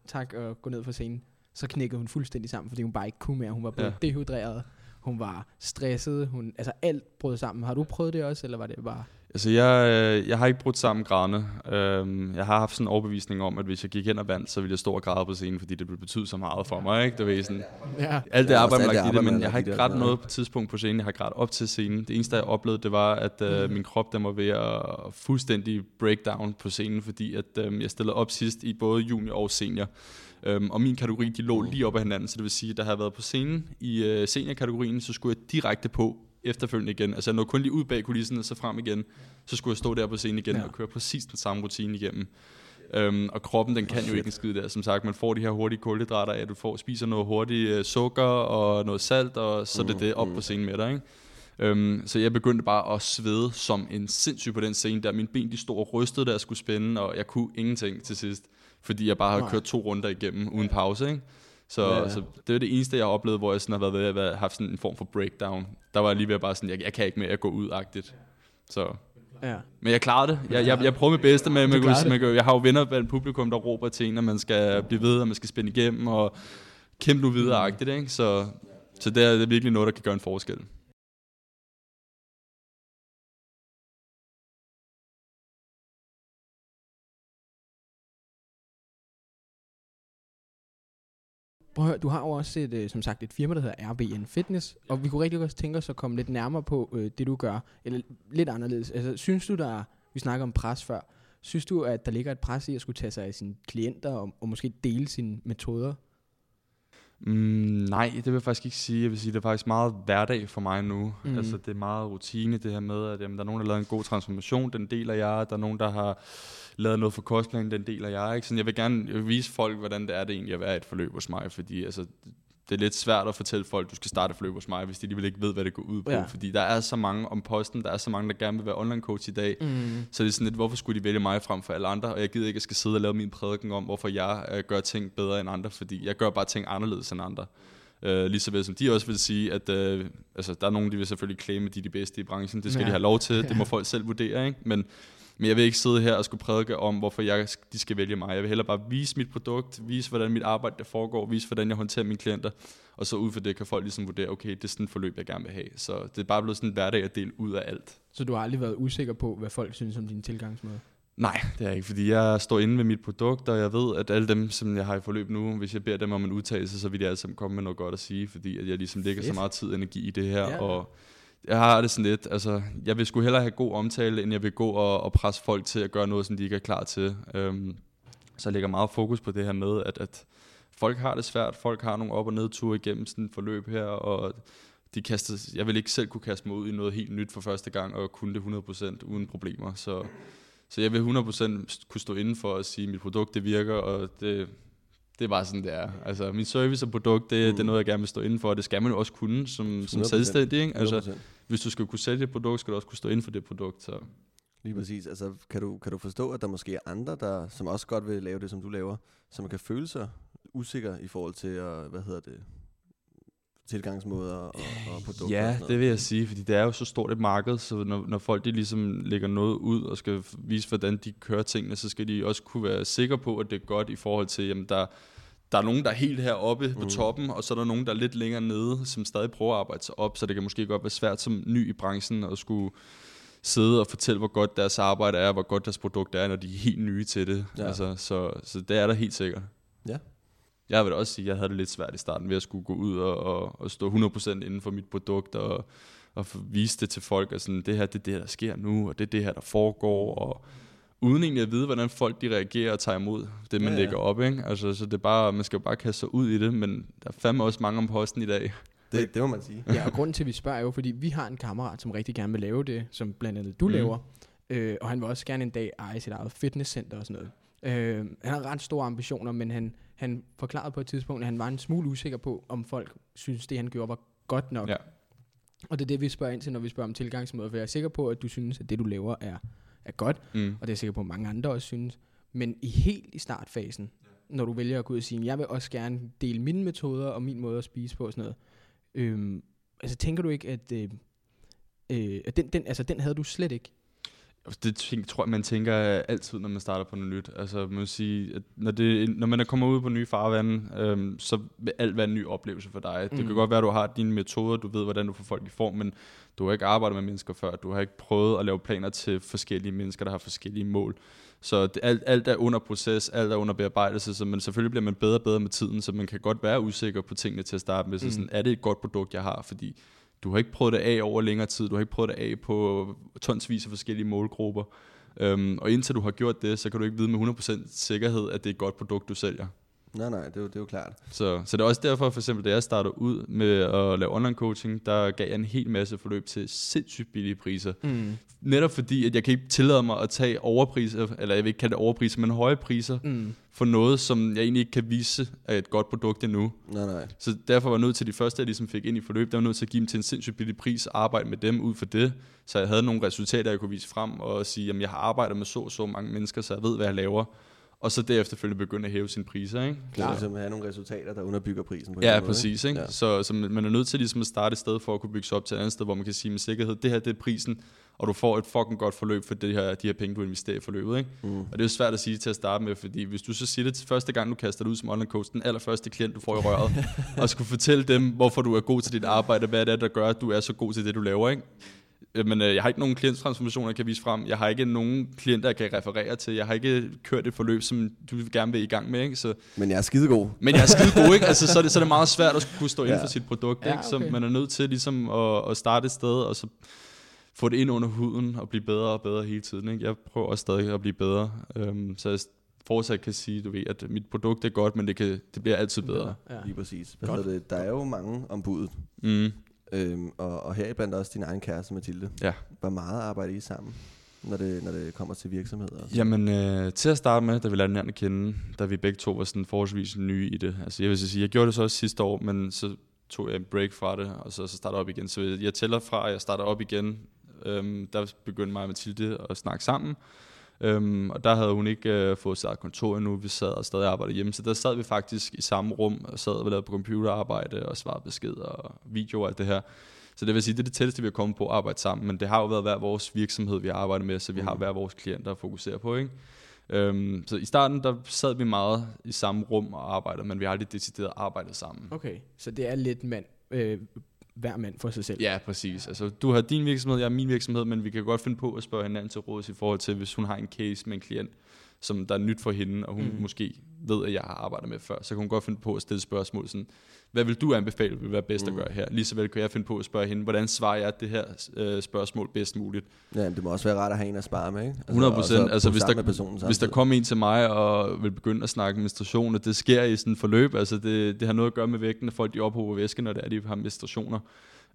S2: tak og gå ned fra scenen, så knækkede hun fuldstændig sammen, fordi hun bare ikke kunne mere. Hun var ja.
S3: Ja.
S2: dehydreret, hun var stresset, hun, altså alt brød sammen. Har du prøvet det også, eller var det bare...
S3: Altså, jeg, øh, jeg har ikke brudt sammen grædende. Øhm, jeg har haft sådan en overbevisning om, at hvis jeg gik hen og vandt, så ville jeg stå og græde på scenen, fordi det ville betyde så meget for mig, ikke? Det var sådan,
S2: Ja,
S3: alt det arbejde,
S4: også
S3: man lagt i det, men jeg har ikke grædt
S4: altså.
S3: noget på et tidspunkt på scenen. Jeg har grædt op til scenen. Det eneste, jeg oplevede, det var, at øh, min krop, den var ved at fuldstændig breakdown på scenen, fordi at øh, jeg stillede op sidst i både junior og senior. Um, og min kategori, de lå lige op ad hinanden, så det vil sige, at jeg havde været på scenen i øh, seniorkategorien, så skulle jeg direkte på efterfølgende igen. Altså jeg nåede kun lige ud bag kulissen og så frem igen. Så skulle jeg stå der på scenen igen
S2: Ja.
S3: og køre præcis den samme rutine igennem. Um, og kroppen, den kan jo ikke en skid der. Som sagt, man får de her hurtige kulhydrater af, at du får, spiser noget hurtigt uh, sukker og noget salt, og så er det det op på scenen med dig, ikke? Um, så jeg begyndte bare at svede som en sindssyg på den scene der. Mine ben de stod og rystede, da jeg skulle spænde, og jeg kunne ingenting til sidst. Fordi jeg bare havde kørt to runder igennem uden pause, ikke? Så,
S4: Ja,
S3: så det er det eneste, jeg har oplevet, hvor jeg sådan har været ved at være, haft sådan en form for breakdown. Der var jeg lige ved at bare sådan, jeg, jeg kan ikke mere at gå ud-agtigt. Så.
S2: ja.
S3: Men jeg klarede det. Jeg, jeg, jeg prøvede mit bedste
S2: Du klarede
S3: med, med Jeg har jo venner blandt publikum, der råber til en, at man skal blive ved, og man skal spænde igennem, og kæmpe nu videre-agtigt, ikke? Så, så det er, det er virkelig noget, der kan gøre en forskel.
S2: Prøv at høre, du har jo også et, øh, som sagt et firma, der hedder RBN Fitness, og vi kunne rigtig godt tænke os at komme lidt nærmere på øh, det, du gør, eller lidt anderledes. Altså, synes du, der, vi snakker om pres før, synes du, at der ligger et pres i at skulle tage sig af sine klienter og, og måske dele sine metoder?
S3: Mm, nej, det vil jeg faktisk ikke sige. Jeg vil sige, det er faktisk meget hverdag for mig nu.
S2: Mm.
S3: Altså, det er meget rutine, det her med, at jamen, der er nogen, der har lavet en god transformation, den deler jeg. Der er nogen, der har lavet noget for kostplanen, den deler jeg. Ikke? Sådan, jeg vil gerne vise folk, hvordan det er det egentlig at være et forløb hos mig, fordi altså, det er lidt svært at fortælle folk, du skal starte et forløb hos mig, hvis de alligevel ikke ved, hvad det går ud på.
S2: Ja.
S3: Fordi der er så mange om posten, der er så mange, der gerne vil være online coach i dag.
S2: Mm.
S3: Så det er sådan lidt, hvorfor skulle de vælge mig frem for alle andre? Og jeg gider ikke, at jeg skal sidde og lave min prædiken om, hvorfor jeg øh, gør ting bedre end andre, fordi jeg gør bare ting anderledes end andre. Øh, lige så vel som de også vil sige, at øh, altså, der er nogen, de vil selvfølgelig claime, at de er de bedste i branchen. Det skal
S2: Ja.
S3: ja. de have lov til. Det [LAUGHS] må folk selv vurdere, ikke? Men, men jeg vil ikke sidde her og skulle prædike om, hvorfor jeg, de skal vælge mig. Jeg vil hellere bare vise mit produkt, vise, hvordan mit arbejde der foregår, vise, hvordan jeg håndterer mine klienter. Og så ud fra det kan folk ligesom vurdere, okay, det er sådan et forløb, jeg gerne vil have. Så det er bare blevet sådan en hverdag at dele ud af alt.
S2: Så du har aldrig været usikker på, hvad folk synes om din tilgangsmåde?
S3: Nej, det er ikke, fordi jeg står inde med mit produkt, og jeg ved, at alle dem, som jeg har i forløb nu, hvis jeg beder dem om en udtalelse, så vil de alle sammen komme med noget godt at sige, fordi at jeg ligesom lægger så meget tid og energi i det her,
S2: Ja.
S3: og jeg har det sådan lidt, altså, jeg vil sgu hellere have god omtale, end jeg vil gå og, og presse folk til at gøre noget, som de ikke er klar til. Øhm, så jeg lægger meget fokus på det her med, at, at folk har det svært, folk har nogle op- og nedture igennem sådan et forløb her, og de kaster, jeg vil ikke selv kunne kaste mig ud i noget helt nyt for første gang, og kunne det 100% uden problemer, så så jeg vil 100% kunne stå inden for at sige, at mit produkt det virker, og det, det er bare sådan, det er. Altså, min service og produkt, det, mm. det er noget, jeg gerne vil stå inden for, og det skal man jo også kunne som, som
S4: 100%.
S3: selvstændig. Ikke? Altså,
S4: 100%.
S3: hvis du skal kunne sælge et produkt, skal du også kunne stå inden for det produkt. Så.
S4: Lige præcis. Altså, kan du, kan du forstå, at der måske er andre, der, som også godt vil lave det, som du laver, som kan føle sig usikker i forhold til, at, hvad hedder det, tilgangsmåder og, og produkter? og
S3: Ja,
S4: sådan
S3: det vil jeg sige, fordi det er jo så stort et marked, så når, når folk de ligesom lægger noget ud og skal vise, hvordan de kører tingene, så skal de også kunne være sikre på, at det er godt i forhold til, jamen der, der er nogen, der er helt heroppe mm. på toppen, og så er der nogen, der er lidt længere nede, som stadig prøver at arbejde sig op, så det kan måske godt være svært som ny i branchen at skulle sidde og fortælle, hvor godt deres arbejde er, og hvor godt deres produkt er, når de er helt nye til det.
S4: Ja.
S3: Altså, så, så det er der helt sikkert.
S4: Ja.
S3: Jeg vil også sige, at jeg havde det lidt svært i starten ved at skulle gå ud og, og, og stå 100% inden for mit produkt og, og vise det til folk, og sådan, det her det er det, der sker nu, og det er det her, der foregår, og uden egentlig at vide, hvordan folk de reagerer og tager imod det, man
S4: Ja,
S3: ja, lægger op. Ikke? Altså, så det er bare, man skal jo bare kaste sig ud i det, men der er fandme også mange om posten i dag.
S4: Det, det må man sige.
S2: Ja, og grunden til, at vi spørger er jo, fordi vi har en kammerat, som rigtig gerne vil lave det, som blandt andet du mm. Laver. Øh, og han vil også gerne en dag eje sit eget fitnesscenter og sådan noget. Øh, han har ret store ambitioner, men han, han forklarede på et tidspunkt, at han var en smule usikker på, om folk synes, det han gjorde var godt nok.
S3: Ja.
S2: Og det er det, vi spørger ind til, når vi spørger om tilgangsmåder. For jeg er sikker på, at du synes, at det, du laver, er, er godt.
S3: Mm.
S2: Og det er jeg sikker på, at mange andre også synes. Men i helt i startfasen, når du vælger at gå ud og sige, jeg vil også gerne dele mine metoder og min måde at spise på og sådan noget. Øhm, altså tænker du ikke, at, øh, øh, at den, den, altså, den havde du slet ikke?
S3: Det tænk, tror jeg, man tænker altid, når man starter på noget nyt. Altså, man vil sige, at når, det, når man er kommet ud på nye farvande, øhm, så vil alt være en ny oplevelse for dig. Mm. Det
S2: Mm.
S3: kan godt være, at du har dine metoder, du ved, hvordan du får folk i form, men du har ikke arbejdet med mennesker før. Du har ikke prøvet at lave planer til forskellige mennesker, der har forskellige mål. Så det, alt, alt er under proces, alt er under bearbejdelse, så man, selvfølgelig bliver man bedre og bedre med tiden, så man kan godt være usikker på tingene til at starte med. Så
S2: Mm.
S3: sådan, er det et godt produkt, jeg har? Fordi du har ikke prøvet det af over længere tid, du har ikke prøvet det af på tonsvis af forskellige målgrupper. Øhm, og indtil du har gjort det, så kan du ikke vide med 100% sikkerhed, at det er et godt produkt, du sælger.
S4: Nej, nej, det er jo, det er jo klart.
S3: Så, så det er også derfor, for eksempel, da jeg startede ud med at lave online coaching, der gav jeg en hel masse forløb til sindssygt billige priser.
S2: Mm.
S3: Netop fordi, at jeg kan ikke tillade mig at tage overpriser, eller jeg vil ikke kalde det overpriser, men høje priser,
S2: Mm.
S3: for noget, som jeg egentlig ikke kan vise er et godt produkt endnu.
S4: Nej, nej.
S3: Så derfor var jeg nødt til de første, jeg ligesom fik ind i forløb, der var nødt til at give dem til en sindssygt billig pris arbejde med dem ud for det. Så jeg havde nogle resultater, jeg kunne vise frem og sige, at jeg har arbejdet med så så mange mennesker, så jeg ved, hvad jeg laver. Og så derefter begynde at hæve sine priser. Ikke?
S4: Klart.
S3: Så,
S4: Så have nogle resultater, der underbygger prisen på
S3: ja,
S4: måde,
S3: præcis. Ikke?
S4: Ja.
S3: Ja. Så, så man man er nødt til ligesom at starte et sted for at kunne bygge sig op til et andet sted, hvor man kan sige med sikkerhed, det her det er prisen, og du får et fucking godt forløb for det her, de her penge, du investerer i forløbet. Ikke?
S4: Mm.
S3: Og det er jo svært at sige til at starte med, fordi hvis du så siger det til første gang, du kaster dig ud som online coach, den allerførste klient, du får i røret, [LAUGHS] og skulle fortælle dem, hvorfor du er god til dit arbejde, hvad det er, der gør, at du er så god til det, du laver, ikke? Men øh, jeg har ikke nogen klienttransformationer, jeg kan vise frem. Jeg har ikke nogen klienter, jeg kan referere til. Jeg har ikke kørt et forløb, som du gerne vil i gang med. Ikke? Så,
S4: Men jeg er skidegod.
S3: men jeg er skide god, ikke? Altså, så, er det, så er det meget svært at kunne stå inden
S4: Ja.
S3: for sit produkt.
S2: Ja,
S3: Ikke? Så
S2: okay.
S3: man er nødt til ligesom at, at starte et sted, og så få det ind under huden, og blive bedre og bedre hele tiden. Ikke? Jeg prøver også stadig at blive bedre. Øhm, så jeg fortsat kan sige, du ved, at mit produkt er godt, men det, kan, det bliver altid bedre.
S4: Ja. Lige præcis. Hvad det? Der er jo mange om budet.
S3: Mm.
S4: Øhm, og, og her blandt også din egen kæreste, Mathilde.
S3: Ja.
S4: Hvor meget arbejder I sammen? når det, når det kommer til virksomheder?
S3: Jamen, øh, til at starte med, da vi lærte hinanden at kende, da vi begge to var sådan forholdsvis nye i det. Altså, jeg vil sige, jeg gjorde det så også sidste år, men så tog jeg en break fra det, og så, så startede op igen. Så jeg tæller fra, at jeg starter op igen. Øhm, der begyndte mig og Mathilde at snakke sammen. Øhm, og der havde hun ikke øh, fået sit kontor endnu. Vi sad og stadig arbejdede hjemme. Så der sad vi faktisk i samme rum og sad og lavede på computerarbejde og svarede beskeder og video og alt det her. Så det vil sige, det er det tætteste, vi har kommet på at arbejde sammen. Men det har jo været hver vores virksomhed, vi har arbejdet med, så vi mm. har hver vores klienter at fokusere på. Ikke? Øhm, så i starten, der sad vi meget i samme rum og arbejdede, men vi har aldrig decideret arbejdet sammen.
S2: Okay, så det er lidt mand, øh, hver mand for sig selv.
S3: Ja, præcis. Altså, du har din virksomhed, jeg har min virksomhed, men vi kan godt finde på at spørge hinanden til råds i forhold til, hvis hun har en case med en klient, som der er nyt for hende, og hun mm. måske ved, at jeg har arbejdet med før, så kan hun godt finde på at stille spørgsmål sådan, hvad vil du anbefale vil være bedst mm. at gøre her? Lige så vel kan jeg finde på at spørge hende, hvordan svarer jeg det her øh, spørgsmål bedst muligt?
S4: Ja, det må også være rart at have en at spare med, ikke? Altså,
S3: 100 procent. Altså, hvis der, hvis der kommer en til mig og vil begynde at snakke menstruation, og det sker i sådan et forløb, altså det, det har noget at gøre med vægten, at folk de ophober væske, når det er, de har menstruationer.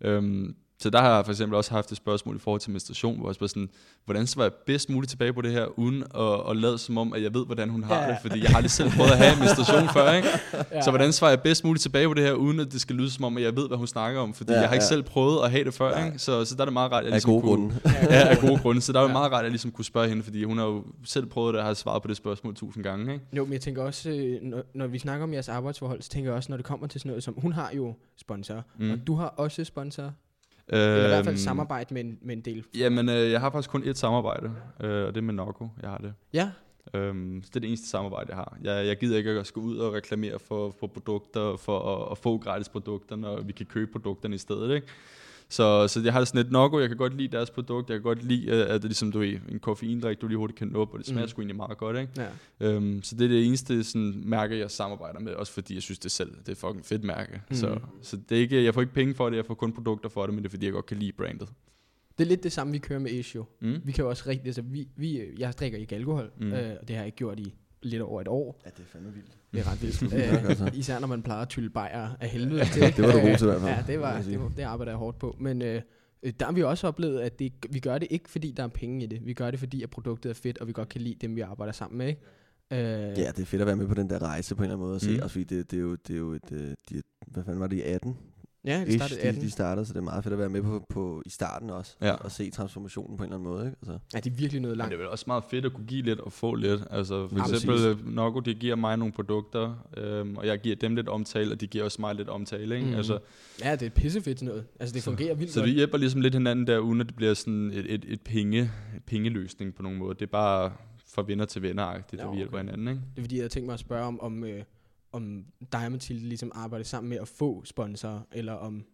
S3: Øhm, så der har jeg for eksempel også haft et spørgsmål i forhold til menstruation, hvor jeg spørger sådan, hvordan så var jeg bedst muligt tilbage på det her, uden at, at lade som om, at jeg ved, hvordan hun har ja. det, fordi jeg har lige selv prøvet at have menstruation før, ikke? Ja. Så hvordan svarer jeg bedst muligt tilbage på det her, uden at det skal lyde som om, at jeg ved, hvad hun snakker om, fordi ja, jeg har ikke ja. selv prøvet at have det før, ja. ikke? Så, så der er det meget rart, at jeg
S4: ligesom
S3: af
S4: gode kunne,
S3: grunde. ja, af gode grunde. Så der er jo meget rart, at jeg ligesom kunne spørge hende, fordi hun har jo selv prøvet det og har svaret på det spørgsmål tusind gange, ikke?
S2: Jo, men jeg tænker også, øh, når, når vi snakker om jeres arbejdsforhold, så tænker jeg også, når det kommer til sådan noget som, hun har jo sponsor, mm. og du har også sponsor, eller i hvert fald øhm, samarbejde med en, med en del.
S3: Jamen, øh, jeg har faktisk kun et samarbejde, øh, og det er med Nokko, jeg har det.
S2: Ja.
S3: Øhm, så det er det eneste samarbejde, jeg har. Jeg, jeg gider ikke at skulle ud og reklamere for, for produkter, for at, at få gratis produkter, når vi kan købe produkterne i stedet. Ikke? Så, så jeg har det sådan lidt nok, og jeg kan godt lide deres produkt. Jeg kan godt lide, at det er ligesom du ved, en koffeindrik, du lige hurtigt kan nå op, og det smager mm. sgu egentlig meget godt. Ikke? Ja. Øhm, så det er det eneste sådan, mærke, jeg samarbejder med, også fordi jeg synes det selv. Det er fucking fedt mærke. Mm. Så, så det er ikke, jeg får ikke penge for det, jeg får kun produkter for det, men det er fordi, jeg godt kan lide brandet.
S2: Det er lidt det samme, vi kører med Asia. Mm. Vi kan jo også rigtig, altså vi, vi, jeg drikker ikke alkohol, mm. øh, og det har jeg ikke gjort i lidt over et år.
S4: Ja, det er fandme vildt.
S2: Det er ret vildt. [LAUGHS] øh, især når man plejer at tylle bajer af helvede. Ja,
S4: det, det var du god til i hvert fald.
S2: Ja, det, var, det, var, det arbejder jeg hårdt på. Men øh, Øh, der har vi også oplevet, at det, vi gør det ikke, fordi der er penge i det. Vi gør det, fordi at produktet er fedt, og vi godt kan lide dem, vi arbejder sammen med. Ikke?
S4: Øh, ja, det er fedt at være med på den der rejse på en eller anden måde. At se, mm. også fordi det, det, er jo, det er jo et, øh, de, hvad fanden var det i 18?
S2: Ja, de startede 18.
S4: De, de startede, så det er meget fedt at være med på, på i starten også, ja. og se transformationen på en eller anden måde. Ikke? Altså.
S2: Ja, det er virkelig noget langt.
S3: Men det er vel også meget fedt at kunne give lidt og få lidt. Altså for ja, eksempel, præcis. Noko, de giver mig nogle produkter, øhm, og jeg giver dem lidt omtale, og de giver også mig lidt omtale. Ikke? Mm. Altså,
S2: ja, det er pissefedt noget. Altså det så, fungerer vildt
S3: Så godt. vi hjælper ligesom lidt hinanden der, uden at det bliver sådan et, et, et penge, et pengeløsning på nogen måde. Det er bare fra venner til venner-agtigt, ja, okay. vi hjælper hinanden. Ikke?
S2: Det er fordi, jeg tænkte mig at spørge om, om, øh, om dig og Mathilde ligesom arbejder sammen med at få sponsorer, eller om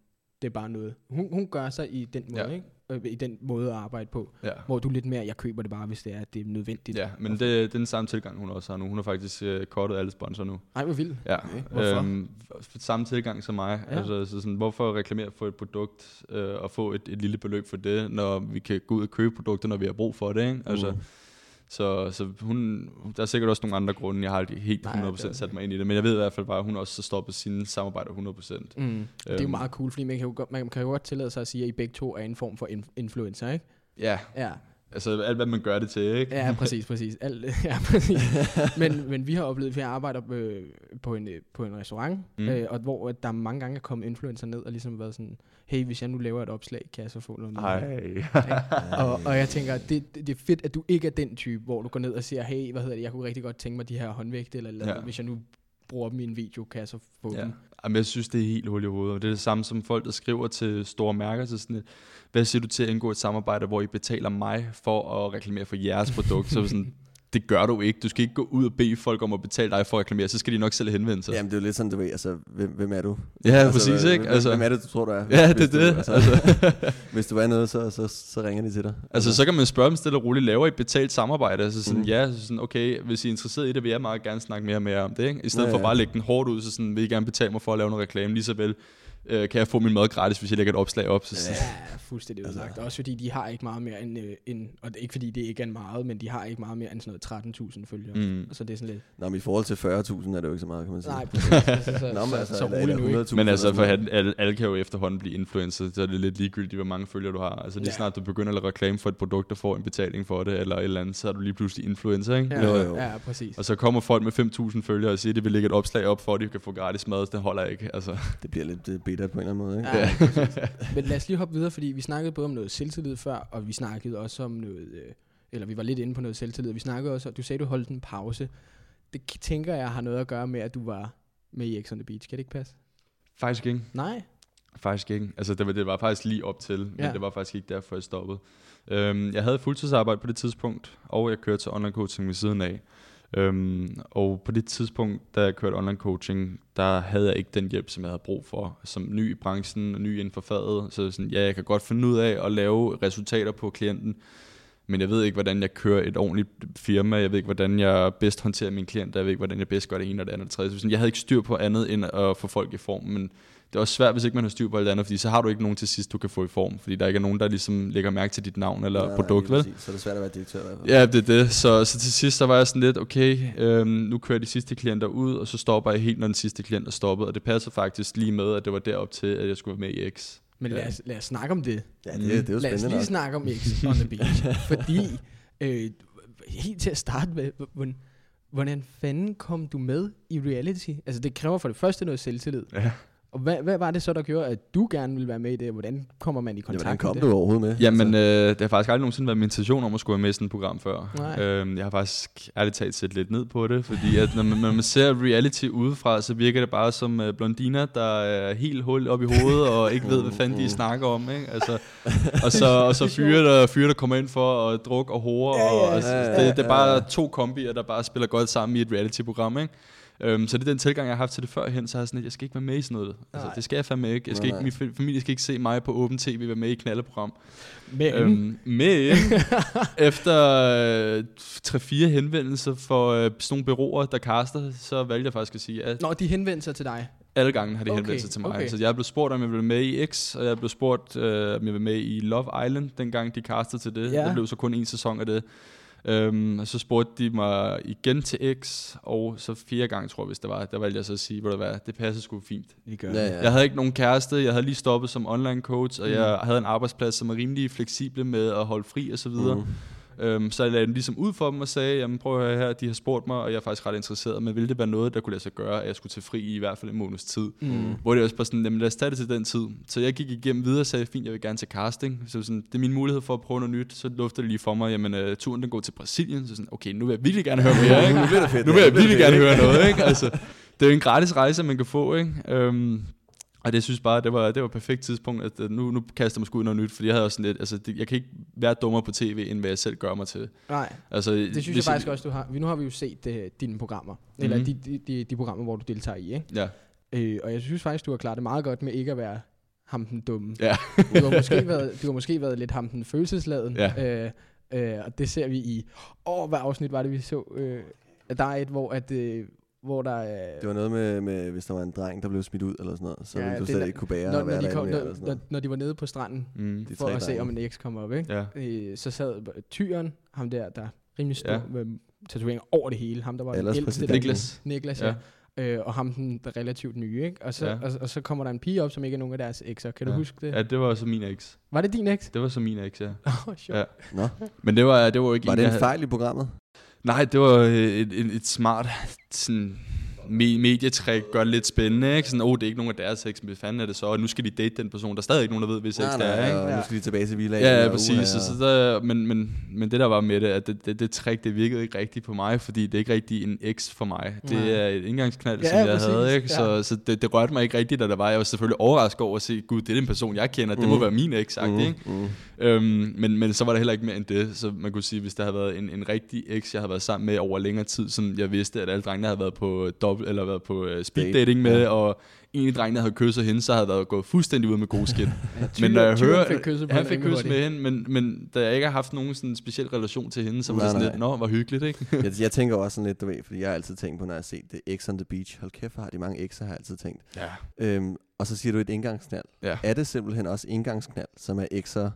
S2: det er bare noget, hun, hun gør sig i den måde, ja. ikke? Øh, i den måde at arbejde på, ja. hvor du lidt mere, jeg køber det bare, hvis det er, det er nødvendigt.
S3: Ja, men det, det er den samme tilgang, hun også har nu. Hun har faktisk uh, kortet alle sponsorer nu.
S2: Nej, hvor vildt.
S3: Ja. Okay. Hvorfor? Øhm, samme tilgang som mig. Ja. Altså, så sådan, hvorfor reklamere for et produkt uh, og få et, et lille beløb for det, når vi kan gå ud og købe produkter, når vi har brug for det, ikke? Altså, mm. Så, så hun, der er sikkert også nogle andre grunde, jeg har aldrig helt 100% Nej, sat mig ind i det, men jeg ved i hvert fald bare, at hun også så stoppet sine samarbejder 100%. Mm.
S2: Øhm. Det er jo meget cool, fordi man kan, jo, man kan jo godt tillade sig at sige, at I begge to er en form for influencer, ikke?
S3: Ja. ja. Altså alt, hvad man gør det til, ikke?
S2: Ja, præcis, præcis. Alt, [LAUGHS] ja, præcis. men, men vi har oplevet, at jeg arbejder øh, på, en, øh, på en restaurant, mm. øh, og hvor der mange gange er kommet influencer ned og ligesom været sådan, hey, hvis jeg nu laver et opslag, kan jeg så få noget
S3: Ej. [LAUGHS]
S2: og, og jeg tænker, det, det er fedt, at du ikke er den type, hvor du går ned og siger, hey, hvad hedder det, jeg kunne rigtig godt tænke mig de her håndvægte, eller, eller ja. hvis jeg nu bruger dem i en video, kan jeg så få ja. dem.
S3: Jamen, jeg synes, det er helt hul i hovedet. Det er det samme som folk, der skriver til store mærker, så sådan et, hvad siger du til at indgå et samarbejde, hvor I betaler mig for at reklamere for jeres produkt? så sådan, [LAUGHS] det gør du ikke. Du skal ikke gå ud og bede folk om at betale dig for at reklamere, så skal de nok selv henvende sig.
S4: Jamen det er jo lidt sådan, du ved, altså, hvem, hvem er du?
S3: Ja,
S4: altså,
S3: præcis, ikke?
S4: Hvem, altså, hvem er det, du tror, du er?
S3: Ja, det er det.
S4: altså, altså. [LAUGHS] hvis du er noget, så, så, så ringer de til dig.
S3: Altså, så kan man spørge dem stille og roligt, laver I betalt samarbejde? Altså sådan, mm. ja, så sådan, okay, hvis I er interesseret i det, vil jeg meget gerne snakke mere og mere om det, ikke? I stedet ja, ja. for bare at lægge den hårdt ud, så sådan, vil I gerne betale mig for at lave noget reklame, lige så vel øh, kan jeg få min mad gratis, hvis jeg lægger et opslag op. Så,
S2: Ja, fuldstændig altså, udlagt. Også fordi de har ikke meget mere end, øh, end, og det er ikke fordi det ikke er meget, men de har ikke meget mere end sådan noget 13.000 følgere.
S3: Mm.
S2: Så det er sådan lidt,
S4: Nå, men i forhold til 40.000 er det jo ikke så meget, kan man sige.
S2: nej, præcis. [LAUGHS] så, så,
S4: Nå, men
S2: så,
S4: altså,
S2: så
S4: eller-
S2: rolig
S4: eller
S2: nu, ikke?
S4: 100.000
S3: Men altså, for alle, alle kan jo efterhånden blive influencer, så er det lidt ligegyldigt, hvor mange følgere du har. Altså lige
S2: Ja.
S3: snart du begynder at reklame for et produkt, der får en betaling for det, eller et eller andet, så er du lige pludselig influencer, ikke?
S2: Ja,
S4: Jo, jo.
S2: ja, præcis.
S3: Og så kommer folk med 5.000 følgere og siger, at de vil lægge et opslag op for, at de kan få gratis mad. Det holder ikke. Altså.
S4: Det bliver lidt beta på en eller anden måde, ikke?
S2: Ja, præcis. [LAUGHS] Men lad os lige hoppe videre, fordi vi snakkede både om noget selvtillid før, og vi snakkede også om noget, øh, eller vi var lidt inde på noget selvtillid. Vi snakkede også, du sagde, du holdt en pause. Det tænker jeg har noget at gøre med, at du var med i X on the Beach. Kan det ikke passe?
S3: Faktisk ikke.
S2: Nej.
S3: Faktisk ikke. Altså, det var, det var faktisk lige op til, men
S2: Ja.
S3: det var faktisk ikke derfor, jeg stoppede. Øhm, jeg havde fuldtidsarbejde på det tidspunkt, og jeg kørte til online coaching ved siden af. Øhm, og på det tidspunkt, da jeg kørte online coaching, der havde jeg ikke den hjælp, som jeg havde brug for. Som ny i branchen og ny inden for faget. Så sådan, ja, jeg kan godt finde ud af at lave resultater på klienten, men jeg ved ikke, hvordan jeg kører et ordentligt firma. Jeg ved ikke, hvordan jeg bedst håndterer mine klienter. Jeg ved ikke, hvordan jeg bedst gør det ene og det andet og det tredje. Så sådan, jeg havde ikke styr på andet end at få folk i form, men det er også svært, hvis ikke man har styr på alt andet, fordi så har du ikke nogen til sidst, du kan få i form, fordi der ikke er nogen, der ligesom lægger mærke til dit navn eller
S4: Nej,
S3: produkt,
S4: nej,
S3: vel?
S4: præcis. Så er det svært at være direktør i hvert fald.
S3: Ja, det er det. Så, så til sidst, så var jeg sådan lidt, okay, øhm, nu kører de sidste klienter ud, og så stopper jeg helt, når den sidste klient er stoppet. Og det passer faktisk lige med, at det var derop til, at jeg skulle være med i X.
S2: Men lad os, lad os snakke om det.
S4: Ja, det, det er jo
S2: Lad os
S4: spændende
S2: lige
S4: nok.
S2: snakke om X [LAUGHS] on the Beach. fordi, øh, helt til at starte med, hvordan, hvordan fanden kom du med i reality? Altså det kræver for det første noget selvtillid.
S3: Ja.
S2: Og hvad, hvad var det så, der gjorde, at du gerne ville være med i det? Hvordan kommer man i
S4: Ja,
S2: kontakt
S4: hvordan kom
S2: med
S4: du
S2: det?
S4: overhovedet med?
S3: Jamen,
S4: Altså,
S3: øh, det har faktisk aldrig nogensinde været min intention om at skulle være med i sådan et program før.
S2: Nej.
S3: Øhm, jeg har faktisk ærligt talt set lidt ned på det, fordi at når, man, når man ser reality udefra, så virker det bare som øh, blondiner, der er helt hul op i hovedet og ikke ved, hvad fanden de snakker om. Ikke? Altså, [LAUGHS] og så, og så fyre, der, fyre, der kommer ind for at drukke og hore.
S2: Ja, ja,
S3: og, altså,
S4: ja, ja,
S3: det, det er
S4: ja,
S3: bare
S4: ja.
S3: to kombier, der bare spiller godt sammen i et reality-program. Ikke? Øhm, så det er den tilgang, jeg har haft til det førhen, så er jeg sådan, at jeg skal ikke være med i sådan noget. Altså, det skal jeg fandme ikke. Jeg skal ikke min fa- familie skal ikke se mig på åben tv være med i knaldeprogram.
S2: Men,
S3: Øhm, men [LAUGHS] efter øh, 3-4 henvendelser for øh, sådan nogle byråer, der kaster, så valgte jeg faktisk at sige, at
S2: Når de henvendte sig til dig.
S3: alle gange har de
S2: Okay,
S3: henvendt sig til mig.
S2: okay.
S3: Så jeg blev spurgt, om jeg ville med i X, og jeg blev spurgt, øh, om jeg ville med i Love Island, dengang de kastede til det.
S2: Ja.
S3: Der blev så kun en sæson af det. Øhm, og så spurgte de mig igen til X, og så fire gange, tror jeg, hvis det var, der valgte jeg så at sige, ved du hvad, det passer sgu fint.
S2: De gør
S4: Ja,
S2: det.
S4: ja.
S3: Jeg havde ikke nogen kæreste, jeg havde lige stoppet som online coach, og
S2: Mm.
S3: jeg havde en arbejdsplads, som var rimelig fleksibel med at holde fri og så videre.
S4: Mm.
S3: Øhm, så jeg lagde den ligesom ud for dem og sagde, jamen prøv at høre her, de har spurgt mig, og jeg er faktisk ret interesseret, men ville det være noget, der kunne lade sig gøre, at jeg skulle til fri i i hvert fald en måneds tid?
S2: Mm.
S3: Hvor det også bare sådan, jamen lad os tage det til den tid. Så jeg gik igennem videre og sagde, fint, jeg vil gerne til casting. Så sådan, det er min mulighed for at prøve noget nyt. Så luftede det lige for mig, jamen uh, turen den går til Brasilien. Så sådan, okay, nu vil jeg virkelig gerne høre mere, ikke? [LAUGHS]
S4: Nu bliver det fedt.
S3: nu vil jeg virkelig gerne høre noget, ikke? Altså, det er jo en gratis rejse, man kan få, ikke? Um, og det synes bare, det var, det var et perfekt tidspunkt, at øh, nu, nu kaster jeg mig sgu ud noget nyt, fordi jeg havde også sådan lidt, altså det, jeg kan ikke være dummere på tv, end hvad jeg selv gør mig til.
S2: Nej,
S3: Altså,
S2: det synes jeg faktisk også, du har. Nu har vi jo set uh, dine programmer. Mm-hmm. Eller
S3: Mhm.
S2: de, de, de, de programmer, hvor du deltager i, ikke?
S3: Ja,
S2: Øh, og jeg synes faktisk, du har klaret det meget godt med ikke at være ham den dumme.
S3: ja.
S2: Du har måske været, du har måske været lidt ham den følelsesladen.
S3: Ja.
S2: Øh, øh, og det ser vi i... Åh, hvad afsnit var det, vi så? Øh, der er et, hvor, at, øh, hvor der er...
S4: Det var noget med, med, hvis der var en dreng, der blev smidt ud eller sådan noget, så
S2: Ja,
S4: ja, ville du slet
S2: der-
S4: ikke kunne bære
S2: når,
S4: at
S2: når, de kom,
S4: mere,
S2: når,
S4: eller sådan
S2: når,
S4: noget.
S2: når de var nede på stranden,
S3: Mm.
S2: For at se,
S4: drenge.
S2: om en eks kom op, ikke?
S3: Ja.
S2: Øh, så sad tyren, ham der, der er rimelig stor,
S3: Ja.
S2: ja. med tatoveringer over det hele. Ham, der var
S4: Ellers
S2: den ældste.
S3: Niklas.
S2: Niklas, ja. Øh, og ham den der relativt nye, ikke? Og så,
S3: Ja.
S2: ja. og, og, så kommer der en pige op, som ikke er nogen af deres ekser. Kan du
S3: Ja.
S2: huske det?
S3: Ja, det var så min eks.
S2: Var det din eks?
S3: Det var så min eks, ja.
S2: Åh, oh, sjovt.
S3: Ja.
S2: Ja.
S4: Nå,
S3: Men det var, det var jo ikke
S4: var
S3: en,
S4: det en
S3: havde-
S4: fejl i programmet?
S3: Nej, det var øh, et, et, et smart sådan, me- medietræk, gør det lidt spændende, ikke? Sådan, oh, det er ikke nogen af deres sex, men hvad fanden er det så? Og nu skal de date den person, der er stadig ikke nogen, der ved, hvis sex det er, ikke?
S2: Ja.
S4: nu skal de tilbage til villaen.
S3: Ja, ja, præcis. Så, så der, men, men, men det der var med det, at det, det, det trick, det virkede ikke rigtigt på mig, fordi det er ikke rigtig en X for mig. Det
S2: Nej.
S3: er et indgangsknald,
S2: Ja,
S3: som jeg
S2: præcis.
S3: havde, ikke? Så,
S2: Ja.
S3: så det, det rørte mig ikke rigtigt, da der var. Jeg var selvfølgelig overrasket over at se, gud, det er den person, jeg kender, det må
S4: Mhm.
S3: være min X, mm. ikke?
S4: Mm.
S3: Øhm, men, men så var der heller ikke mere end det, så man kunne sige, hvis der havde været en, en rigtig eks, jeg havde været sammen med over længere tid, som jeg vidste, at alle drengene havde været på eller været på uh, speed dating med,
S4: ja.
S3: og en af drengene havde kysset hende, så havde der gået fuldstændig ud med gode skin. [LAUGHS]
S2: Ja,
S3: men når jeg hører,
S2: fik kysset
S3: han fik kysset med hende, men, men da jeg ikke har haft nogen sådan speciel relation til hende, så var
S4: Nej,
S3: det sådan
S4: nej.
S3: lidt, nå, var hyggeligt, ikke? [LAUGHS]
S4: jeg, jeg tænker også sådan lidt, du ved, fordi jeg har altid tænkt på, når jeg har set det, X on the Beach. Hold kæft, har de mange X'er, har jeg altid tænkt.
S3: ja.
S4: Øhm, og så siger du et indgangsknald.
S3: Ja.
S4: Er det simpelthen også indgangsknald, som er X'er?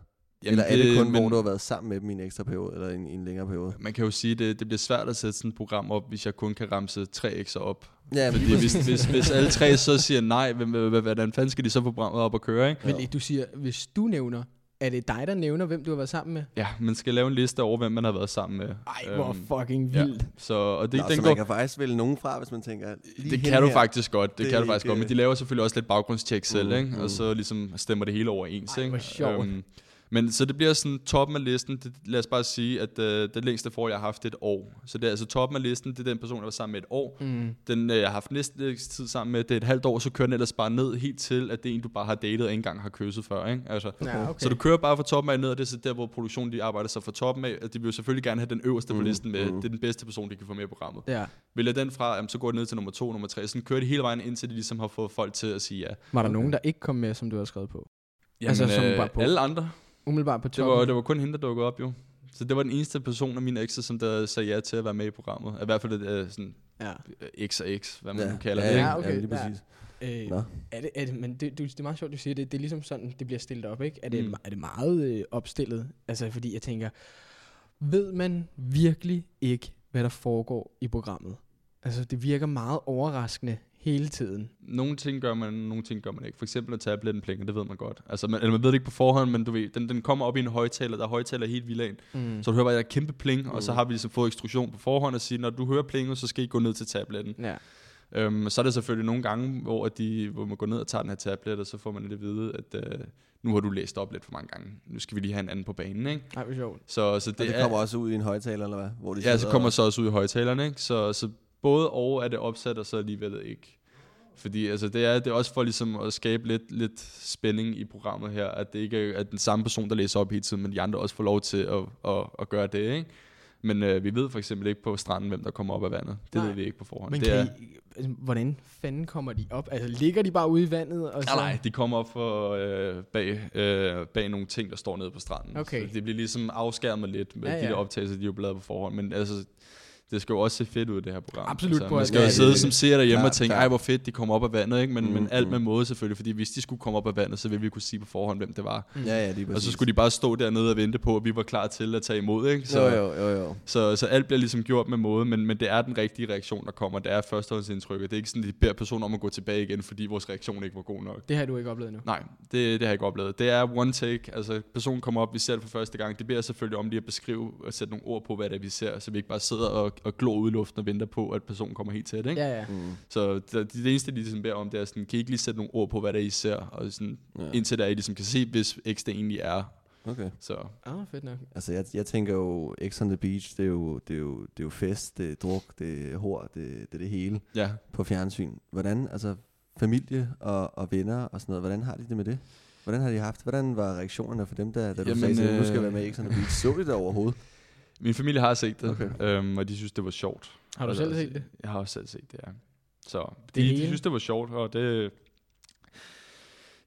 S3: Jamen,
S4: eller er det kun,
S3: men-
S4: hvor du har været sammen med dem i en ekstra periode, eller en, en længere periode?
S3: Man kan jo sige, at det, det bliver svært at sætte sådan et program op, hvis jeg kun kan ramse tre X'er op.
S4: Ja,
S3: Fordi hvis, hvis, hvis alle tre så siger nej, hvordan fanden skal de så få programmet op og køre, ikke?
S2: Men du siger, hvis du nævner, er det dig, der nævner, hvem du har været sammen med?
S3: Ja, man skal lave en liste over, hvem man har været sammen med.
S2: Ej, hvor
S3: Øhm,
S2: fucking
S3: ja.
S2: vildt.
S3: Så, og det,
S4: Nå,
S3: den
S4: så
S3: går,
S4: man kan faktisk vælge nogen fra, hvis man tænker... Lige
S3: det kan du
S4: her.
S3: faktisk godt, det,
S4: Det
S3: kan du faktisk
S4: ikke-
S3: godt, men de laver selvfølgelig også lidt baggrundstjek selv,
S4: Mm,
S3: ikke?
S4: mm.
S3: og så ligesom stemmer det hele overens.
S2: Ej,
S3: ikke?
S2: hvor sjovt.
S3: Men så det bliver sådan toppen af listen, det, lad os bare sige, at øh, det længste for, jeg har haft det et år. Så det er altså toppen af listen, det er den person, jeg var sammen med et år.
S2: Mm.
S3: Den, øh, jeg har haft næsten længst tid sammen med, det er et halvt år, så kører den ellers bare ned helt til, at det er en, du bare har datet og ikke engang har kysset før. Ikke? Altså,
S2: Ja, okay.
S3: Så du kører bare fra toppen af ned, og det er så der, hvor produktionen de arbejder sig fra toppen af. At de vil jo selvfølgelig gerne have den øverste på
S4: Mm,
S3: listen med,
S4: mm.
S3: det er den bedste person, de kan få med i programmet.
S2: Ja.
S3: Vælger den fra, jamen, så går det ned til nummer to, nummer tre. Sådan kører de hele vejen indtil de ligesom har fået folk til at sige ja.
S2: Var der nogen, der ikke kom med, som du har skrevet på?
S3: Jamen,
S2: Altså, som
S3: øh,
S2: var på-
S3: alle andre.
S2: Umiddelbart på
S3: Det
S2: toppen?
S3: var, det var kun hende, der dukkede op jo. Så det var den eneste person af mine ekser, som der sagde ja til at være med i programmet. I hvert fald øh, sådan
S2: Ja.
S3: øh, X og X, hvad man
S4: Ja,
S3: nu kalder
S4: ja,
S3: det.
S2: Ja,
S3: ikke?
S2: okay,
S4: Ja, lige
S2: ja.
S4: præcis.
S2: Øh,
S4: Nå.
S2: er det, er det, men det, det, det er meget sjovt, du siger det. Det er ligesom sådan, det bliver stillet op, ikke? Er det,
S3: mm.
S2: er det meget øh, opstillet? Altså, fordi jeg tænker, ved man virkelig ikke, hvad der foregår i programmet? Altså, det virker meget overraskende hele tiden.
S3: Nogle ting gør man, nogle ting gør man ikke. For eksempel at tabletten plinger, det ved man godt. Altså, man, eller man ved det ikke på forhånd, men du ved, den, den kommer op i en højtaler, der er højtaler helt vildt.
S2: Mm.
S3: Så du hører bare, at der er kæmpe pling, og så
S4: Mm.
S3: har vi ligesom fået instruktion på forhånd at sige, når du hører plinget, så skal I gå ned til tabletten.
S2: Ja.
S3: Øhm, så er der selvfølgelig nogle gange, hvor, de, hvor man går ned og tager den her tablet, og så får man lidt at vide, at øh, nu har du læst op lidt for mange gange. Nu skal vi lige have en anden på banen, ikke?
S2: Ej, hvor sjovt.
S3: Så, så
S4: Det,
S3: det,
S4: det
S3: er,
S4: kommer også ud i en højtaler, eller hvad? Hvor de
S3: Ja, så kommer
S4: og-
S3: så også ud i højtalerne, ikke? Så, så både og er det opsat, og så alligevel ikke. Fordi altså, det, er, det er også for ligesom at skabe lidt, lidt spænding i programmet her, at det ikke er at den samme person, der læser op hele tiden, men de andre også får lov til at, at, at gøre det, ikke? Men øh, vi ved for eksempel ikke på stranden, hvem der kommer op af vandet. Det
S2: Nej.
S3: ved vi ikke på forhånd.
S2: Men
S3: det er,
S2: I, altså, hvordan fanden kommer de op? Altså, ligger de bare ude i vandet? Og så?
S3: Nej, nej, de kommer op for, øh, bag, øh, bag nogle ting, der står nede på stranden.
S2: Okay.
S3: Så det bliver ligesom afskærmet lidt med
S2: Ja,
S3: de
S2: ja.
S3: der optagelser, de er jo bladet på forhånd. Men altså, det skal jo også se fedt ud, det her program.
S2: Absolut,
S3: Altså, man skal
S2: ja,
S3: jo
S2: det-
S3: sidde
S2: det-
S3: som seer derhjemme
S4: Klart,
S3: og tænke,
S4: klart.
S3: ej hvor fedt, de kommer op af vandet, ikke? Men,
S4: Mm,
S3: men alt med
S4: mm.
S3: måde selvfølgelig, fordi hvis de skulle komme op af vandet, så ville vi kunne sige på forhånd, hvem det var.
S2: Mm.
S4: Ja, ja, lige præcis.
S3: Og så skulle de bare stå dernede og vente på, at vi var klar til at tage imod, ikke? Så,
S4: Jo, jo, jo, jo.
S3: Så, så alt bliver ligesom gjort med måde, men, men det er den rigtige reaktion, der kommer. Det er førstehåndsindtrykket. Det er ikke sådan, at de beder personen om at gå tilbage igen, fordi vores reaktion ikke var god nok.
S2: Det har du ikke oplevet nu.
S3: Nej, det, det har jeg ikke oplevet. Det er one take. Altså, personen kommer op, vi ser det for første gang. Det beder selvfølgelig om lige at beskrive og sætte nogle ord på, hvad det er, vi ser, så vi ikke bare sidder og, og glor ud i luften og venter på, at personen kommer helt tæt. Ikke?
S2: Ja, ja.
S4: Mm.
S3: Så det, det, eneste, de ligesom beder om, det er sådan, kan I ikke lige sætte nogle ord på, hvad det er, I ser? Og sådan,
S4: Ja.
S3: indtil der I ligesom kan se, hvis X det egentlig er.
S4: Okay.
S3: Så
S2: Ah, fedt nok.
S4: Altså, jeg, jeg tænker jo, X on the Beach, det er jo, det er jo, det er jo fest, det er druk, det er hår, det, det er det hele
S3: ja,
S4: på fjernsyn. Hvordan, altså, familie og, og venner og sådan noget, hvordan har de det med det? Hvordan har de haft? Hvordan var reaktionerne for dem, der, da du
S3: Jamen,
S4: sagde til dem, nu skal
S3: øh,
S4: være med i X on the Beach? Så de det overhovedet?
S3: Min familie har set det,
S4: Okay.
S3: øhm, og de synes, det var sjovt.
S2: Har du
S3: Altså,
S2: selv set det?
S3: Jeg har også selv set det, ja. Så
S2: Det
S3: de, de synes, det var sjovt, og det...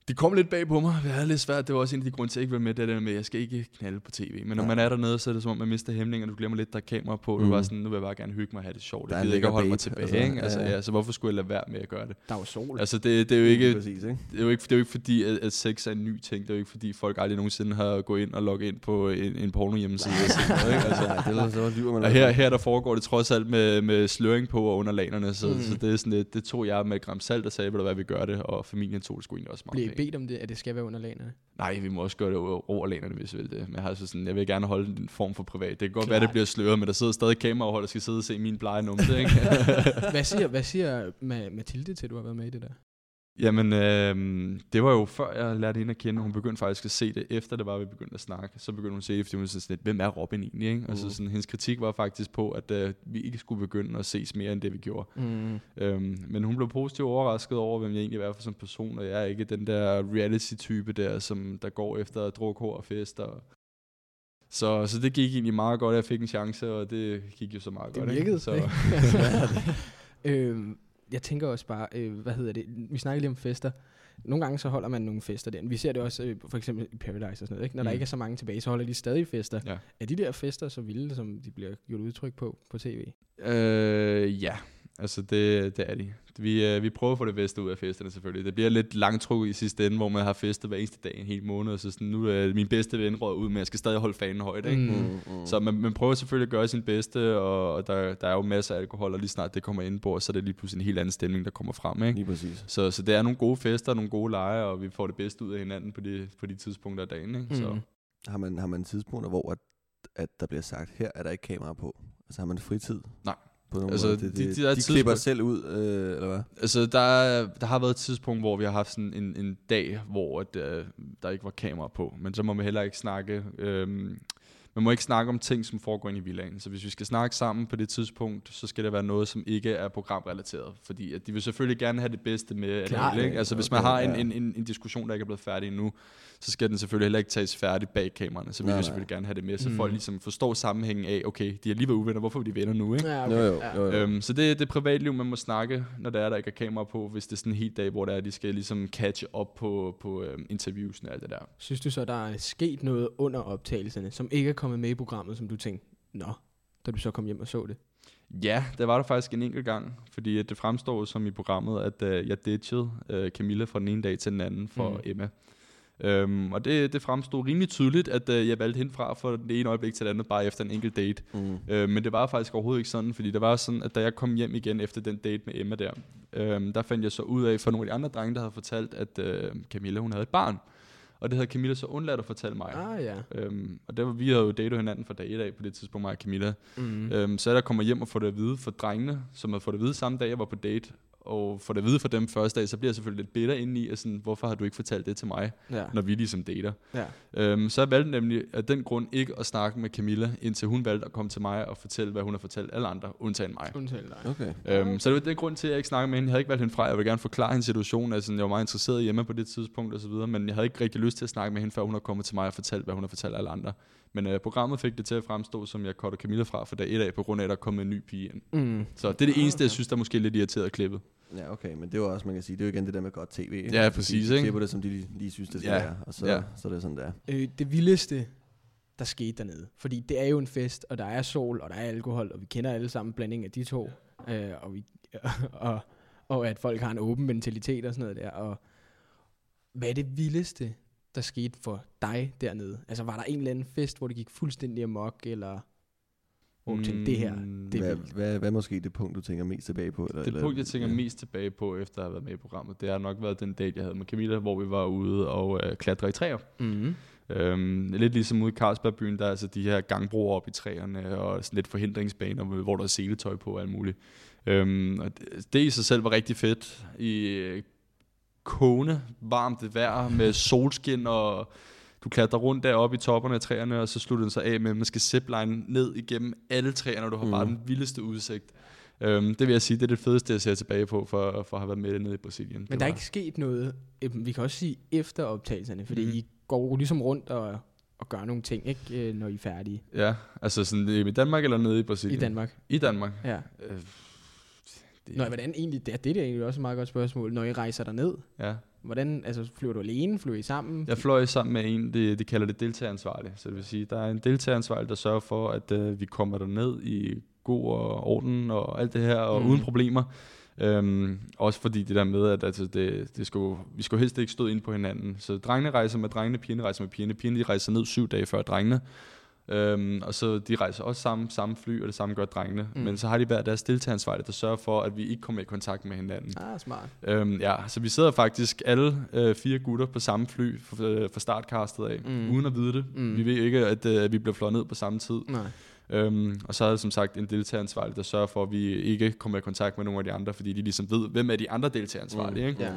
S3: Det kom lidt bag på mig. Det havde lidt svært. Det var også en af de grunde til, at jeg ikke var med. Det der med, at jeg skal ikke knalde på tv. Men når
S4: Nej.
S3: man er dernede, så er det som om, man mister hæmningen, og du glemmer lidt, der er kamera på. Mm. Du var sådan, nu vil jeg bare gerne hygge mig og have det sjovt.
S4: Der er
S3: Jeg gider ikke at holde mig
S4: babe,
S3: tilbage.
S4: altså,
S3: Altså, ikke? Altså,
S4: ja,
S3: ja,
S4: ja.
S3: så hvorfor skulle jeg lade være med at gøre det?
S2: Der er jo sol.
S3: Altså, det, det er jo ikke...
S4: Præcis, ikke?
S3: Det er, jo ikke, det er jo ikke fordi, at, at sex er en ny ting. Det er jo ikke fordi, folk aldrig nogensinde har gået ind og logget ind på en, en porno hjemmeside. noget, ikke? [LAUGHS] Altså,
S4: Altså, det er så lyver man
S3: og her, her der foregår det trods alt med, med sløring på og under lanerne, så,
S2: Mm.
S3: så det, er sådan lidt, det tog jeg med et gram salt og sagde, hvad, vi gør det, og familien tog det sgu egentlig også meget.
S2: Bedt om det, at det skal være under lagene?
S3: Nej, vi må også gøre det over, lanerne, hvis vi vil det. Men jeg, har altså sådan, jeg vil gerne holde en form for privat. Det kan godt
S2: Klart.
S3: være, det bliver sløret, men der sidder stadig kamerahold, der skal sidde og se min blege numse, ikke? [LAUGHS]
S2: hvad siger, hvad siger Ma- Mathilde til, at du har været med i det der?
S3: Jamen, øh, det var jo før jeg lærte hende at kende. Hun begyndte faktisk at se det, efter det var, vi begyndte at snakke. Så begyndte hun at se det, fordi hun var sådan lidt, hvem er Robin egentlig? Ikke? Og så sådan, hendes kritik var faktisk på, at øh, vi ikke skulle begynde at ses mere, end det vi gjorde.
S2: Mm.
S3: Øhm, men hun blev positivt overrasket over, hvem jeg egentlig er for som person, og jeg er ikke den der reality-type der, som der går efter druk, hår og fest. Og så, så det gik egentlig meget godt, at jeg fik en chance, og det gik jo så meget
S2: Det
S3: godt.
S2: virkede,
S3: Så,
S2: ikke? [LAUGHS] [LAUGHS] [LAUGHS] øhm, jeg tænker også bare, øh, hvad hedder det, vi snakker lige om fester. Nogle gange så holder man nogle fester der. Vi ser det også øh, for eksempel i Paradise og sådan noget. Ikke? Når mm. der ikke er så mange tilbage, så holder de stadig fester.
S3: Ja.
S2: Er de der fester så vilde, som de bliver gjort udtryk på på tv?
S3: Øh, ja, altså det, det er de. Vi, øh, vi prøver at få det bedste ud af festerne selvfølgelig. Det bliver lidt langtrukket i sidste ende, hvor man har festet hver eneste dag en hel måned, og så sådan, nu er min bedste ven råd ud, men jeg skal stadig holde fanen højt. Ikke?
S2: Mm.
S4: Mm.
S3: Så man, man prøver selvfølgelig at gøre sin bedste, og, og der, der er jo masser af alkohol, og lige snart det kommer ind på, så er det lige pludselig en helt anden stemning, der kommer frem. Ikke?
S4: Lige præcis.
S3: Så, så det er nogle gode fester, nogle gode lege, og vi får det bedste ud af hinanden på de, på de tidspunkter af dagen. Ikke? Så.
S2: Mm.
S4: Har man, har man tidspunkter, hvor at, at der bliver sagt, her er der ikke kamera på? Altså har man fritid?
S3: Nej.
S4: På nogen
S3: Altså,
S4: måde?
S3: de-
S4: det,
S3: de
S4: det,
S3: der
S4: de klipper selv ud, øh, eller hvad?
S3: Altså, der, er- der har været et tidspunkt, hvor vi har haft sådan en, en dag, hvor at, øh, der ikke var kamera på. Men så må vi heller ikke snakke... Øh, man må ikke snakke om ting, som foregår inde i villaen. Så hvis vi skal snakke sammen på det tidspunkt, så skal det være noget, som ikke er programrelateret. Fordi at de vil selvfølgelig gerne have det bedste med. af det ikke? Altså hvis man
S4: okay,
S3: har en,
S4: ja.
S3: en, en, en diskussion, der ikke er blevet færdig endnu, så skal den selvfølgelig heller ikke tages færdig bag kameraerne. Så vi
S4: Nej,
S3: vil
S4: nej.
S3: selvfølgelig gerne have det med, så
S2: Mm.
S3: folk ligesom forstår sammenhængen af, okay, de er lige været uvenner, hvorfor er de venner nu? Ikke?
S2: Ja,
S4: Jo, jo,
S2: Ja.
S4: jo, jo.
S3: Øhm, så det er det privatliv, man må snakke, når der er, der ikke er kamera på, hvis det er sådan en helt dag, hvor der er, de skal ligesom catch op på, på øhm, interviewsene og alt det der.
S2: Synes du så, der er sket noget under optagelserne, som ikke er kommet med i programmet, som du tænkte, nå, da du så kom hjem og så det?
S3: Ja, der var der faktisk en enkelt gang, fordi det fremstår som i programmet, at øh, jeg ditchede øh, Camilla fra den ene dag til den anden for
S2: Mm.
S3: mm. Emma. Øhm, og det, det fremstod rimelig tydeligt, at øh, jeg valgte hende fra fra det ene øjeblik til det andet, bare efter en enkelt date.
S4: Mm.
S3: Øh, men det var faktisk overhovedet ikke sådan, fordi det var sådan, at da jeg kom hjem igen efter den date med Emma der, øh, der fandt jeg så ud af for nogle af de andre drenge, der havde fortalt, at øh, Camilla hun havde et barn. Og det havde Camilla så undladt at fortælle mig.
S2: Ah ja.
S3: Øhm, og det var, vi havde jo datet hinanden fra dag et af på det tidspunkt, mig og Camilla.
S2: Mm.
S3: Øhm, så er der kommer hjem og får det at vide for drengene, som havde fået det at vide samme dag, jeg var på date. Og får det at vide for dem første dag, så bliver jeg selvfølgelig lidt bitter indeni, at sådan, hvorfor har du ikke fortalt det til mig,
S2: Ja.
S3: når vi ligesom dater.
S2: ja.
S3: Øhm, så jeg valgte nemlig af den grund ikke at snakke med Camilla, indtil hun valgte at komme til mig og fortælle, hvad hun har fortalt alle andre, undtagen mig.
S2: Undtale dig.
S4: Okay.
S3: Øhm, så det var den grund til, at jeg ikke snakkede med hende. Jeg havde ikke valgt hende fra. Jeg ville gerne forklare hendes situation. Altså, jeg var meget interesseret hjemme på det tidspunkt og så videre, men jeg havde ikke rigtig lyst til at snakke med hende, før hun har kommet til mig og fortalt, hvad hun har fortalt alle andre. Men øh, programmet fik det til at fremstå, som jeg korte Camilla fra for dag et af, på grund af, at der kom en ny pige ind.
S2: Mm.
S3: Så det er det
S2: Ah,
S3: eneste, jeg
S2: okay.
S3: synes, der er måske lidt irriteret klippet.
S4: Ja, okay, men det var også, man kan sige, det er jo igen det der med godt tv. ikke?
S3: Ja, præcis,
S4: De, de
S3: ikke?
S4: klipper det, som de lige, lige synes, det skal
S3: Ja,
S4: være, og så,
S3: ja.
S4: så er det sådan, der.
S2: Øh, det vildeste, der skete dernede, fordi det er jo en fest, og der er sol, og der er alkohol, og vi kender alle sammen blandingen af de to, øh, og, vi, [LAUGHS] og, og at folk har en åben mentalitet og sådan noget der, og hvad er det vildeste, der skete for dig dernede? Altså var der en eller anden fest, hvor det gik fuldstændig amok, eller hvor du tænkte, det her,
S3: Mm,
S2: det
S4: Hvad, hvad, hvad måske det punkt, du tænker mest tilbage på? Eller,
S3: Det
S4: eller,
S3: punkt, jeg tænker
S4: ja.
S3: mest tilbage på, efter at have været med i programmet, det har nok været den date, jeg havde med Camilla, hvor vi var ude og øh, klatre i træer.
S2: Mm.
S3: Øhm, lidt ligesom ude i Carlsbergbyen, der er altså de her gangbroer op i træerne, og sådan lidt forhindringsbaner, hvor hvor der er seletøj på og alt muligt. Øhm, og det, det i sig selv var rigtig fedt. I øh, kogende, varmt vejr med solskin, og du klatrer rundt deroppe i topperne af træerne, og så slutter den sig af med, at man skal zipline ned igennem alle træerne, og du har
S4: Mhm.
S3: bare den vildeste udsigt. Øhm, det vil jeg sige, det er det fedeste, jeg ser tilbage på, for, for at have været med nede i Brasilien.
S2: Men der er ikke sket noget, øh, vi kan også sige efter optagelserne, fordi
S3: Mhm.
S2: I går ligesom rundt og, og gør nogle ting, ikke, øh, når I er færdige
S3: Ja, altså sådan i Danmark eller nede i
S2: i
S3: Brasilien?
S2: Danmark.
S3: I Danmark.
S2: Ja.
S3: Øh, det,
S2: Nå, hvordan egentlig, det, er- det er egentlig også et meget godt spørgsmål, når I rejser derned.
S3: Ja.
S2: Hvordan, altså flyver du alene, flyver I sammen?
S3: Jeg fløj sammen med en, de, de kalder det deltageransvarlig. Så det vil sige, der er en deltageransvarlig, der sørger for, at øh, vi kommer derned i god og orden og alt det her, og mm. uden problemer. Øhm, også fordi det der med, at altså, det, det skulle, vi skulle helst ikke stå ind på hinanden. Så drengene rejser med drengene, pigerne rejser med pigerne. Pigerne de rejser ned syv dage før drengene. Øhm, og så de rejser også samme, samme fly, og det samme gør drengene.
S2: Mm.
S3: Men så har de hver deres deltageransvarlige, der sørger for, at vi ikke kommer i kontakt med hinanden.
S2: Ah, smart.
S3: Øhm, ja, så vi sidder faktisk alle øh, fire gutter på samme fly fra, øh, fra startcastet af,
S2: Mm.
S3: uden at vide det.
S2: Mm.
S3: Vi ved ikke, at øh, vi bliver flået ned på samme tid.
S2: Nej.
S3: Øhm, og så er der som sagt en deltageransvarlig, der sørger for, at vi ikke kommer i kontakt med nogle af de andre, fordi de ligesom ved, hvem er de andre deltageransvarlige.
S4: Mm.
S3: Ikke?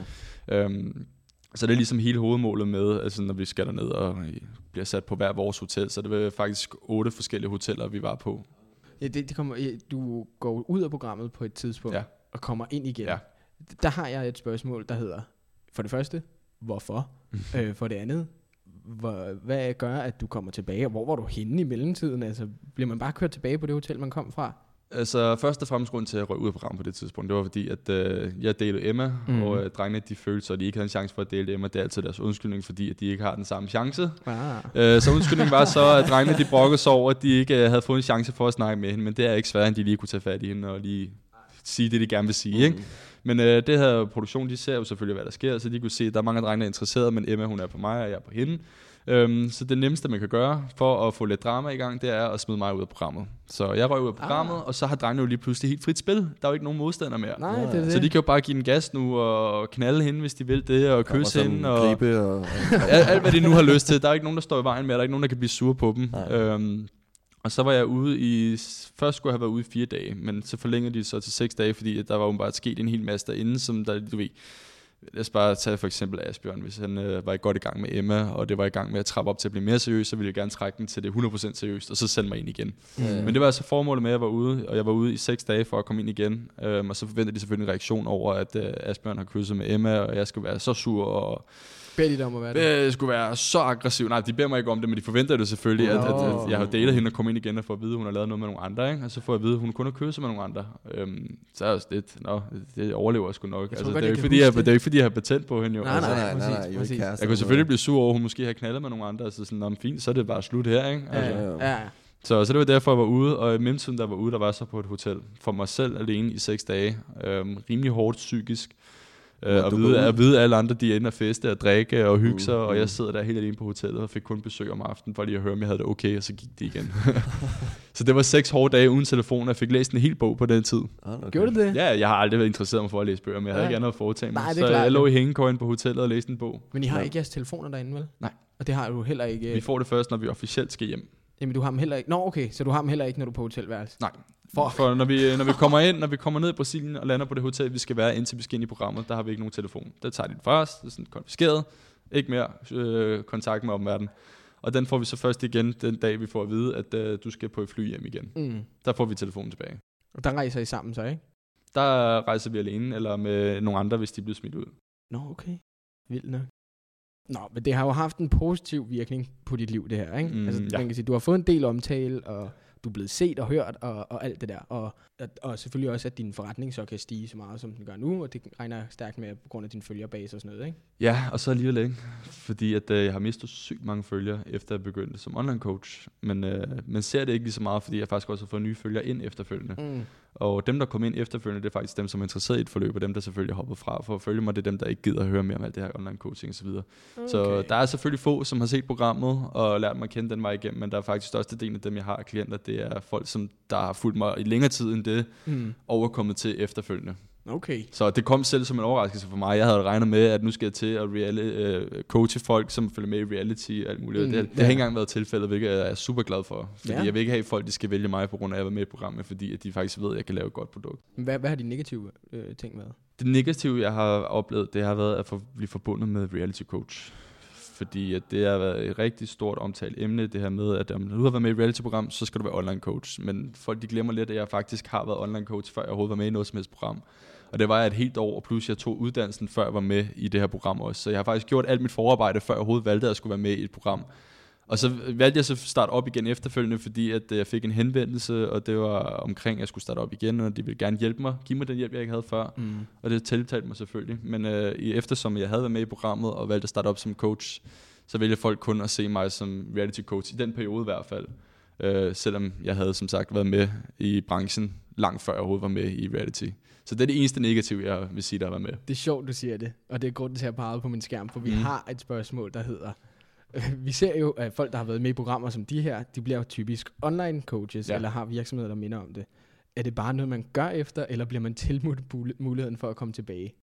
S2: Ja.
S3: Øhm, så det er ligesom hele hovedmålet med, altså når vi skal derned og øh, bliver sat på hver vores hotel, så det er faktisk otte forskellige hoteller, vi var på.
S2: Ja, det, det kommer, du går ud af programmet på et tidspunkt
S3: Ja.
S2: og kommer ind igen.
S3: Ja.
S2: Der har jeg et spørgsmål, der hedder, for det første, hvorfor? [LAUGHS] øh, for det andet, hvor, hvad gør, at du kommer tilbage, og hvor var du henne i mellemtiden? Altså, bliver man bare kørt tilbage på det hotel, man kom fra?
S3: Altså, først og fremmest grund til at røge ud af programmet på det tidspunkt, det var fordi, at øh, jeg delte Emma,
S2: Mm.
S3: mm. og øh, drengene, de følte sig, at de ikke havde en chance for at dele Emma. Det er altid deres undskyldning, fordi at de ikke har den samme chance.
S2: Ah.
S3: Øh, så undskyldningen var så, at drengene, de brokkede sig over, at de ikke øh, havde fået en chance for at snakke med hende, men det er ikke svært, at de lige kunne tage fat i hende og lige sige det, de gerne vil sige, ikke? Men øh, det her produktion, de ser jo selvfølgelig, hvad der sker, så de kunne se, at der er mange drenge, der er interesseret, men Emma, hun er på mig, og jeg er på hende. Øhm, så det nemmeste, man kan gøre for at få lidt drama i gang, det er at smide mig ud af programmet. Så jeg røg ud af programmet,
S2: Ah.
S3: og så har drengene jo lige pludselig helt frit spil. Der er jo ikke nogen modstander mere.
S2: Nej,
S4: Ja.
S2: det er det.
S3: Så de kan jo bare give den gas nu, og knalde hende, hvis de vil det, og kysse hende. Og
S4: gribe og, og
S3: alt, alt, hvad de nu har lyst til. Der er ikke nogen, der står i vejen med, der er ikke nogen, der kan blive sure på dem.
S4: Nej.
S3: Øhm, og så var jeg ude i... Først skulle jeg have været ude i fire dage, men så forlængede de det så til seks dage, fordi at der var bare sket en hel masse derinde, som der, du ved... Lad os bare tage for eksempel Asbjørn, hvis han øh, var godt i gang med Emma, og det var i gang med at trappe op til at blive mere seriøs, så ville jeg gerne trække den til det 100% seriøst, og så sende mig ind igen.
S2: Mm.
S3: Men det var altså formålet med, at jeg var ude, og jeg var ude i seks dage for at komme ind igen. Øhm, og så forventede de selvfølgelig en reaktion over, at øh, Asbjørn har kysset med Emma, og jeg skulle være så sur og
S2: Bed de dig om at være det.
S3: øh, skulle være så aggressiv. Nej, de beder mig ikke om det, men de forventer det selvfølgelig, at, at, at, jeg har datet hende og komme ind igen og få at vide, at hun har lavet noget med nogle andre. Ikke? Og så får jeg at vide, at hun kun har kysset med nogle andre. Øhm, så er jeg også lidt, nå, det overlever jeg sgu nok.
S2: tror
S3: Altså,
S2: godt,
S3: det, er
S2: jeg
S3: ikke, fordi, jeg, det er ikke, fordi jeg har patent på hende. Jo.
S2: Nej,
S3: altså,
S4: nej, nej, nej,
S2: præcis,
S4: nej,
S2: præcis.
S4: kærester
S3: jeg kunne selvfølgelig blive sur over, at hun måske har knaldet med nogle andre. Altså sådan, om fint, så er det bare slut her. Ikke?
S2: Ja,
S3: Altså,
S2: ja, ja.
S3: så, så det var derfor, jeg var ude, og i mellemtiden, der var ude, der var så på et hotel for mig selv alene i seks dage. Øhm, rimelig hårdt psykisk. Øh,
S4: du
S3: vide, at vide, at alle andre de er inde og feste og drikke og hygge sig,
S4: Uh,
S3: og jeg
S4: uh.
S3: sidder der helt alene på hotellet og fik kun besøg om aftenen, for lige at høre, om jeg havde det okay, og så gik det igen. [LAUGHS] så det var seks hårde dage uden telefon, og jeg fik læst en hel bog på den tid.
S4: Ah, okay.
S2: Gjorde du det?
S3: Ja, jeg har aldrig været interesseret mig for at læse bøger, men jeg havde
S2: Nej.
S3: ikke andet at foretage mig.
S2: Nej, det er
S3: så
S2: klart,
S3: jeg lå
S2: ja.
S3: i hængekøjen på hotellet og læste en bog.
S2: Men I har
S4: Ja.
S2: ikke jeres telefoner derinde, vel?
S3: Nej.
S2: Og det har du heller ikke...
S3: Vi får det først, når vi officielt skal hjem.
S2: Jamen, du har dem heller ikke... Nå, okay, så du har dem heller ikke, når du er på hotelværelse.
S3: Nej.
S2: For-
S3: For når vi, når vi kommer ind, når vi kommer ned i Brasilien og lander på det hotel, vi skal være, indtil vi skal ind i programmet, der har vi ikke nogen telefon. Der tager de den først, det er sådan konfiskeret, ikke mere øh, kontakt med omverdenen. Og den får vi så først igen den dag, vi får at vide, at øh, du skal på et fly hjem igen.
S2: Mm.
S3: Der får vi telefonen tilbage.
S2: Og der rejser I sammen så, ikke?
S3: Der rejser vi alene, eller med nogle andre, hvis de bliver smidt ud.
S2: Nå, okay. Vildt nok. Nå, men det har jo haft en positiv virkning på dit liv, det her, ikke?
S3: Mm,
S2: altså,
S3: ja.
S2: man kan sige, du har fået en del omtale, og du er blevet set og hørt, og, og alt det der. Og, og, og selvfølgelig også, at din forretning så kan stige så meget, som den gør nu, og det regner jeg stærkt med på grund af din følgerbase og sådan noget, ikke?
S3: Ja, og så alligevel ikke. Fordi at, øh, jeg har mistet sygt mange følgere, efter jeg begyndte som online coach. Men øh, man ser det ikke lige så meget, fordi jeg faktisk også har fået nye følgere ind efterfølgende.
S2: Mm.
S3: Og dem, der kom ind efterfølgende, det er faktisk dem, som er interesseret i et forløb, og dem, der selvfølgelig hoppet fra for at følge mig, det er dem, der ikke gider at høre mere om alt det her online coaching osv. Okay. Så der er selvfølgelig få, som har set programmet og lært mig at kende den vej igennem, men der er faktisk størstedelen af dem, jeg har klienter, det er folk, som der har fulgt mig i længere tid end det,
S2: Mm.
S3: og er kommet til efterfølgende.
S2: Okay.
S3: Så det kom selv som en overraskelse for mig. Jeg havde regnet med, at nu skal jeg til at reali- uh, coache folk, som følger med i reality og alt muligt.
S2: Mm,
S3: det, det
S2: ja.
S3: har ikke engang været tilfældet, hvilket jeg er super glad for. Fordi
S2: Ja.
S3: jeg vil ikke have, at folk de skal vælge mig, på grund af, at jeg var med i programmet, fordi at de faktisk ved, at jeg kan lave et godt produkt.
S2: Hvad, hvad har de negative øh, ting været?
S3: Det negative, jeg har oplevet, det har været at få, blive forbundet med reality coach. Fordi at det har været et rigtig stort omtalt emne, det her med, at om du har været med i et reality-program, så skal du være online coach. Men folk de glemmer lidt, at jeg faktisk har været online coach, før jeg overhovedet var med i noget som helst program. Og det var jeg et helt år, og plus jeg tog uddannelsen, før jeg var med i det her program også. Så jeg har faktisk gjort alt mit forarbejde, før jeg overhovedet valgte, at jeg skulle være med i et program. Og så valgte jeg så at starte op igen efterfølgende, fordi at øh, jeg fik en henvendelse, og det var omkring, at jeg skulle starte op igen, og de ville gerne hjælpe mig, give mig den hjælp, jeg ikke havde før.
S2: Mm.
S3: Og det tiltalte mig selvfølgelig. Men øh, eftersom jeg havde været med i programmet og valgte at starte op som coach, så vælger folk kun at se mig som reality coach, i den periode i hvert fald. Øh, selvom jeg havde som sagt været med i branchen langt før jeg overhovedet var med i reality. Så det er det eneste negative, jeg vil sige, der været med.
S2: Det er sjovt, du siger det, og det er grunden til, at jeg pegede på min skærm, for vi mm. Har et spørgsmål, der hedder... [LAUGHS] Vi ser jo, at folk, der har været med i programmer som de her, de bliver jo typisk online coaches, ja. Eller har virksomheder, der minder om det. Er det bare noget, man gør efter, eller bliver man tilbudt mul- muligheden for at komme tilbage?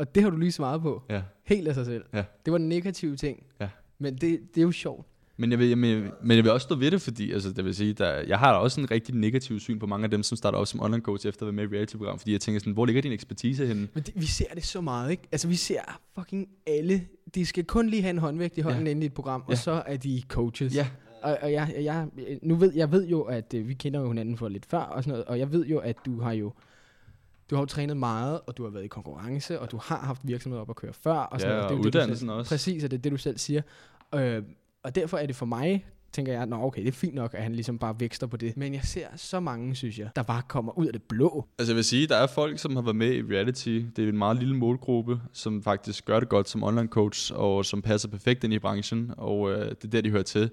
S2: Og det har du lige svaret på,
S3: Ja.
S2: helt af sig selv.
S3: Ja.
S2: Det var den negative ting.
S3: Ja.
S2: Men det, det er jo sjovt.
S3: Men jeg, vil, men, men jeg vil også stå ved det, fordi altså, det vil sige, der, jeg har da også en rigtig negativ syn på mange af dem, som starter op som online coach efter at være med i reality-program, fordi jeg tænker sådan, hvor ligger din ekspertise henne?
S2: Men det, vi ser det så meget, ikke? Altså, vi ser fucking alle. De skal kun lige have en håndvægt i hånden ja.
S3: Ja.
S2: inde i et program, og
S3: Ja.
S2: så er de coaches.
S3: Ja.
S2: Og, og jeg, jeg, nu ved, jeg ved jo, at øh, vi kender jo hinanden for lidt før og sådan noget, og jeg ved jo, at du har jo du har jo trænet meget, og du har været i konkurrence, og du har haft virksomheder op at køre før. Og sådan
S3: Ja,
S2: noget.
S3: og
S2: Det er du
S3: uddannelsen
S2: selv,
S3: også.
S2: Præcis, og det er det, du selv siger. Øh, og derfor er det for mig tænker jeg, nå okay, det er fint nok, at han ligesom bare vækster på det. Men jeg ser så mange, synes jeg, der bare kommer ud af det blå.
S3: Altså jeg vil sige, der er folk, som har været med i reality. Det er en meget lille målgruppe, som faktisk gør det godt som online coach, og som passer perfekt ind i branchen, og øh, det er der, de hører til.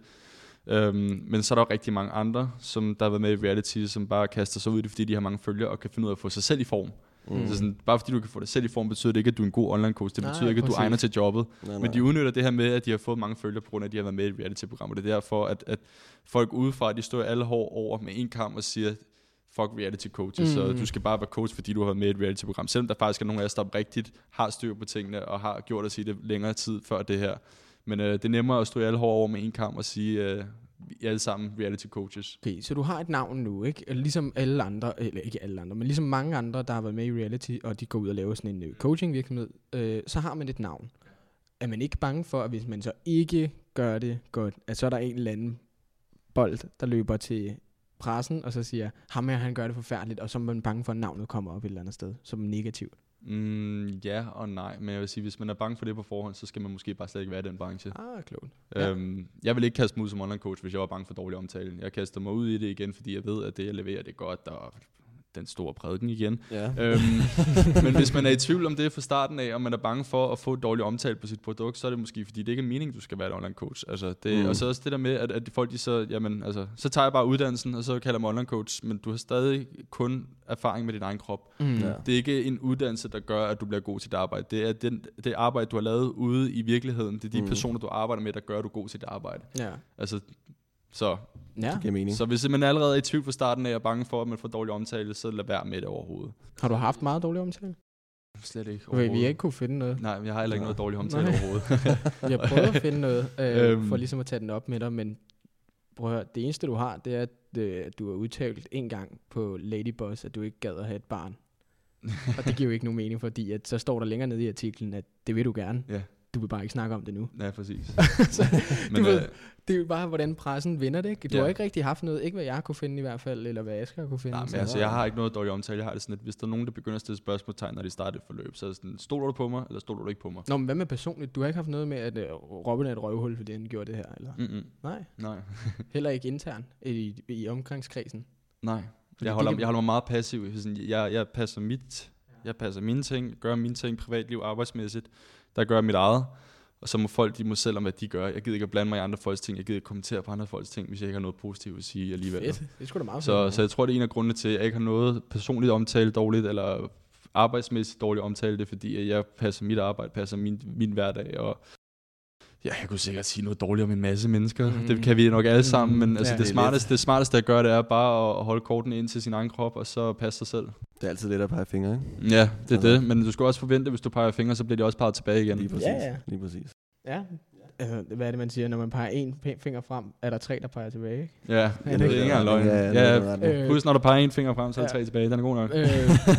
S3: Øhm, men så er der også rigtig mange andre, som der har været med i reality, som bare kaster sig ud i det, fordi de har mange følgere, og kan finde ud af at få sig selv i form. Mm. Så sådan, bare fordi du kan få dig selv i form, betyder det ikke, at du er en god online coach. Det
S2: Nej,
S3: betyder ikke, at du
S2: præcis.
S3: egner til jobbet.
S4: Nej, nej.
S3: Men de udnytter det her med, at de har fået mange følgere, på grund af, at de har været med i et reality-program. Og det er derfor, at, at folk udefra, de står alle hår over med en kamp og siger, fuck reality coaches, mm. så du skal bare være coach, fordi du har været med i et reality-program. Selvom der faktisk er nogle af os, der rigtigt har styr på tingene, og har gjort at sige det længere tid før det her. Men øh, det er nemmere at stå alle hår over med en kamp og sige, øh, alle sammen reality coaches.
S2: Okay, så du har et navn nu, ikke? Ligesom alle andre, eller ikke alle andre, men ligesom mange andre, der har været med i reality, og de går ud og laver sådan en øh, coaching-virksomhed, øh, så har man et navn. Er man ikke bange for, at hvis man så ikke gør det godt, at så er der en eller anden bold, der løber til pressen, og så siger, ham her, han gør det forfærdeligt, og så er man bange for, at navnet kommer op et eller andet sted, som negativt.
S3: Mm, ja og nej, men jeg vil sige, hvis man er bange for det på forhånd, så skal man måske bare slet ikke være i den branche.
S2: Ah, klogt. Ja.
S3: Øhm, jeg vil ikke kaste mig ud som online coach, hvis jeg var bange for dårlig omtale. Jeg kaster mig ud i det igen, fordi jeg ved, at det, jeg leverer, det er godt, og den store prædiken igen.
S4: Ja.
S3: øhm, [LAUGHS] men hvis man er i tvivl om det fra starten af, og man er bange for at få et dårligt omtale på sit produkt, så er det måske, fordi det ikke er meningen, du skal være et online coach. Altså det,
S4: Mm.
S3: mm. Og så også det der med, at, at folk de så, jamen, altså, så tager jeg bare uddannelsen, og så kalder jeg mig online coach, men du har stadig kun erfaring med din egen krop.
S2: Mm.
S4: Ja.
S3: Det er ikke en uddannelse, der gør, at du bliver god til dit arbejde. Det er den, det arbejde, du har lavet ude i virkeligheden. Det er de
S4: Mm.
S3: mm. personer, du arbejder med, der gør, at du er god til dit arbejde.
S2: Ja.
S3: Altså, så,
S2: ja.
S4: Det giver mening.
S3: så hvis man allerede er i tvivl fra starten af, og er bange for, at man får dårlig omtale, så lad være med det overhovedet.
S2: Har du haft meget dårlig omtale?
S3: Slet ikke
S2: Okay, vi har ikke kunne finde noget.
S3: Nej, jeg har heller ikke
S4: Nej.
S3: noget dårlig omtale
S2: Nej.
S3: overhovedet. [LAUGHS]
S2: Jeg prøvede at finde noget, øh,
S3: Øhm.
S2: for ligesom at tage den op med dig, men prøv at høre, det eneste du har, det er, at øh, du har udtalt en gang på Ladyboss, at du ikke gad at have et barn. og det giver jo ikke nogen mening, fordi at så står der længere nede i artiklen, at det vil du gerne.
S3: Ja.
S2: Du vil bare ikke snakke om det nu.
S3: ja, præcis. [LAUGHS]
S2: så,
S3: Men
S2: du ved,
S3: øh,
S2: det er jo bare, hvordan pressen vinder det. Ikke? Du
S3: Ja.
S2: har ikke rigtig haft noget, ikke hvad jeg kunne finde i hvert fald, eller hvad Asger kunne finde.
S3: nej, men
S2: så-
S3: altså, jeg har ikke noget dårlig omtale. Jeg har det sådan, at hvis der er nogen, der begynder at stille spørgsmålstegn, når de starter et forløb, så er det sådan, stoler du på mig, eller stoler du ikke på mig?
S2: Nå, men hvad med personligt? Du har ikke haft noget med, at øh, Robin er et røvhul, fordi han gjorde det her, eller?
S3: Mm-mm.
S2: Nej,
S3: Nej, [LAUGHS]
S2: heller ikke intern i, i omgangskredsen.
S3: nej.
S2: Fordi
S3: Jeg holder,
S2: kan-
S3: jeg holder mig meget passiv. Sådan, jeg, jeg passer mit, jeg passer mine ting, gør mine ting, privatliv, arbejdsmæssigt. Der gør jeg mit eget. Og så må folk, de må selv om, hvad de gør. Jeg gider ikke at blande mig i andre folks ting. Jeg gider ikke kommentere på andre folks ting, hvis jeg ikke har noget positivt at sige alligevel.
S2: Fedt. Det sgu da meget
S3: Så, så jeg tror, det er en af grundene til, at jeg ikke har noget personligt omtale dårligt, eller arbejdsmæssigt dårligt omtale. Det er fordi, jeg passer mit arbejde, passer min, min hverdag, og ja, jeg kunne sikkert sige noget dårligt om en masse mennesker.
S2: Mm.
S3: Det kan vi nok alle sammen, men
S2: Mm.
S3: altså,
S2: Ja,
S3: det,
S2: det
S3: smarteste, det smarteste at gøre, det er bare at holde kortene ind til sin egen krop, og så passe sig selv.
S4: Det er altid lidt at pege fingre, ikke?
S3: Ja, det er
S4: Altså.
S3: det, men du skal også forvente, hvis du peger fingre, så bliver de også peget tilbage igen.
S4: Lige præcis.
S2: Ja, ja.
S4: Lige præcis.
S2: Ja. Altså, hvad er det, man siger? Når man peger en finger frem, er der tre, der peger tilbage, ikke?
S3: Ja,
S2: Ja,
S3: det,
S2: det
S3: er ikke engang løgn.
S4: Ja, ja.
S2: Øh,
S3: Husk, når du peger en finger frem, så er der
S2: Ja.
S3: tre tilbage. Den er god nok.
S2: øh, [LAUGHS]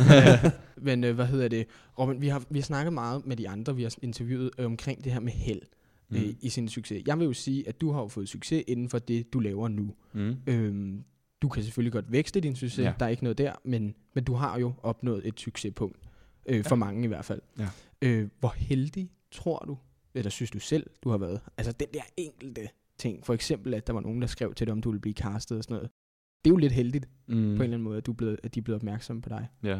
S2: ja. Men øh, hvad hedder det? Robin, vi har, vi har snakket meget med de andre, vi har interviewet øh, omkring det her med held mm. øh, i sin succes. Jeg vil jo sige, at du har jo fået succes inden for det, du laver nu.
S3: Mm.
S2: Øhm, du kan selvfølgelig godt vækste din succes, ja.
S3: Ja.
S2: der er ikke noget der, men, men du har jo opnået et succespunkt. Øh, for mange i hvert fald.
S3: Ja.
S2: Øh, hvor heldig tror du, eller synes du selv, du har været? Altså den der enkelte ting. For eksempel, at der var nogen, der skrev til dig, om du ville blive castet og sådan noget. Det er jo lidt heldigt mm.
S3: Mm.
S2: på en eller anden måde, at, du blevet, at de er blevet opmærksomme på dig.
S3: Ja.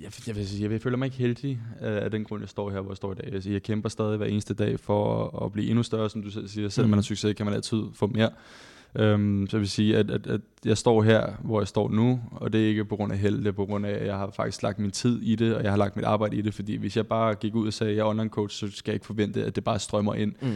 S3: Jeg, jeg, vil sige, jeg føler mig ikke heldig øh, af den grund, jeg står her, hvor jeg står i dag. Jeg, siger, jeg kæmper stadig hver eneste dag for at, at blive endnu større, som du selv siger. Selvom
S2: Mm.
S3: man har succes, kan man altid få mere. Øhm, så jeg vil sige, at, at, at jeg står her, hvor jeg står nu, og det er ikke på grund af held, det er på grund af, at jeg har faktisk lagt min tid i det, og jeg har lagt mit arbejde i det, fordi hvis jeg bare gik ud og sagde, at jeg er online coach, så skal jeg ikke forvente, at det bare strømmer ind.
S2: Mm.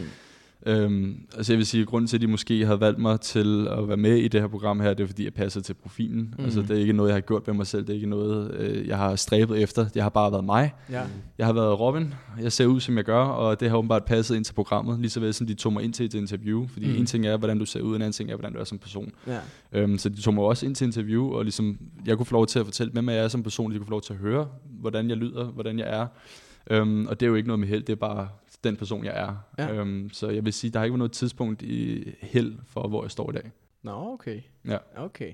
S3: Øhm, altså jeg vil sige, at grunden til, at de måske havde valgt mig til at være med i det her program her, det er fordi, jeg passer til profilen. Mm. Altså det er ikke noget, jeg har gjort med mig selv, det er ikke noget, øh, jeg har stræbet efter. Det har bare været mig.
S2: Ja.
S3: Jeg har været Robin, jeg ser ud, som jeg gør, og det har åbenbart passet ind til programmet, lige så vel som de tog mig ind til et interview. Fordi
S2: mm.
S3: en ting er, hvordan du ser ud, en anden ting er, hvordan du er som person.
S2: ja.
S3: Øhm, så de tog mig også ind til interview, og ligesom, jeg kunne få lov til at fortælle, hvem jeg er som person, de kunne få lov til at høre, hvordan jeg lyder, hvordan jeg er. Øhm, og det er jo ikke noget med held, det er bare den person, jeg er.
S2: Ja.
S3: Øhm, så jeg vil sige, der har ikke været noget tidspunkt i held for, hvor jeg står i dag.
S2: Nå, okay.
S3: Ja.
S2: Okay.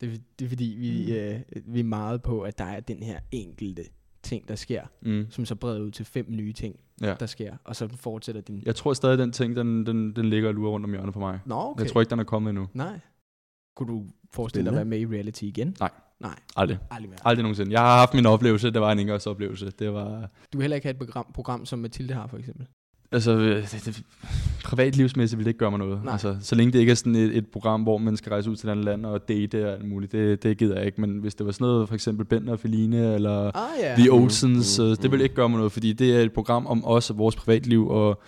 S2: Det, er- det er fordi, vi, øh, vi er meget på, at der er den her enkelte ting, der sker,
S3: Mm.
S2: som så breder ud til fem nye ting,
S3: Ja.
S2: der sker, og så fortsætter din...
S3: Jeg tror stadig, den ting, den, den, den ligger og lurer rundt om hjørnet på mig.
S2: Nå, okay.
S3: Jeg tror ikke, den er kommet endnu.
S2: Nej. Kunne du forestille dig at være med i reality igen?
S3: Nej.
S2: Nej,
S3: Aldrig.
S2: aldrig mere.
S3: Aldrig nogensinde. Jeg har haft min oplevelse. Det var en engangsoplevelse. Det var...
S2: Du vil heller ikke have et program, program som Mathilde har, for eksempel?
S3: Altså, øh, det, det, privatlivsmæssigt vil det ikke gøre mig noget.
S2: Nej.
S3: Altså, så længe det ikke er sådan et, et program, hvor man skal rejse ud til et andet land og date og alt muligt, det, det gider jeg ikke. Men hvis det var sådan noget, for eksempel Bender og Feline, eller
S2: Ah ja.
S3: The Olsens,
S4: mm,
S3: mm, det vil
S4: mm.
S3: ikke gøre mig noget, fordi det er et program om os og vores privatliv, og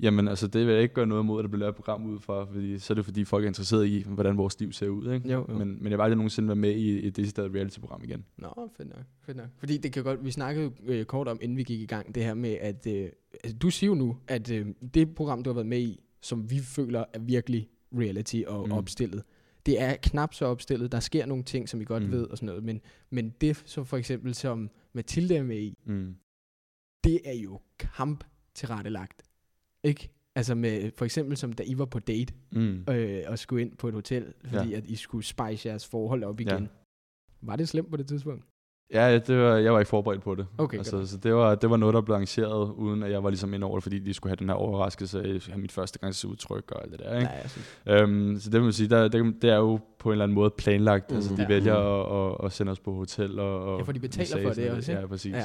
S3: jamen, altså, det vil jeg ikke gøre noget mod, at der bliver lavet et program ud fra, fordi så er det fordi, folk er interesseret i, hvordan vores liv ser ud. Ikke?
S2: Jo, jo.
S3: Men, men jeg vil aldrig nogensinde være med i et decideret reality-program igen.
S2: Nå, fedt nok, fedt nok. Fordi det kan godt, vi snakkede øh, kort om, inden vi gik i gang, det her med, at øh, altså, du siger jo nu, at øh, det program, du har været med i, som vi føler er virkelig reality og
S3: Mm.
S2: opstillet, det er knap så opstillet. Der sker nogle ting, som vi godt
S3: Mm.
S2: ved og sådan noget, men, men det så for eksempel, som Mathilde er med i,
S3: Mm.
S2: det er jo kamp tilrettelagt. Ikke? Altså med, for eksempel som da I var på date,
S3: Mm.
S2: øh, og skulle ind på et hotel, fordi
S3: Ja.
S2: at I skulle spice jeres forhold op igen.
S3: Ja.
S2: Var det slemt på det tidspunkt?
S3: Ja, det var, jeg var ikke forberedt på det.
S2: Okay,
S3: altså,
S2: godt.
S3: så det var, det var noget, der blev arrangeret, uden at jeg var ligesom ind over fordi de skulle have den her overraskelse af have mit første gangs udtryk og alt det der. Ikke?
S2: Nej, synes,
S3: Øhm, så det vil man sige, der, det, det er jo på en eller anden måde planlagt. Mm, altså, de
S2: Ja.
S3: vælger at, at, at sende os på hotel. Og, og
S2: Ja, for de betaler for det
S3: og
S2: også, ikke?
S3: Ja, præcis.
S2: ja.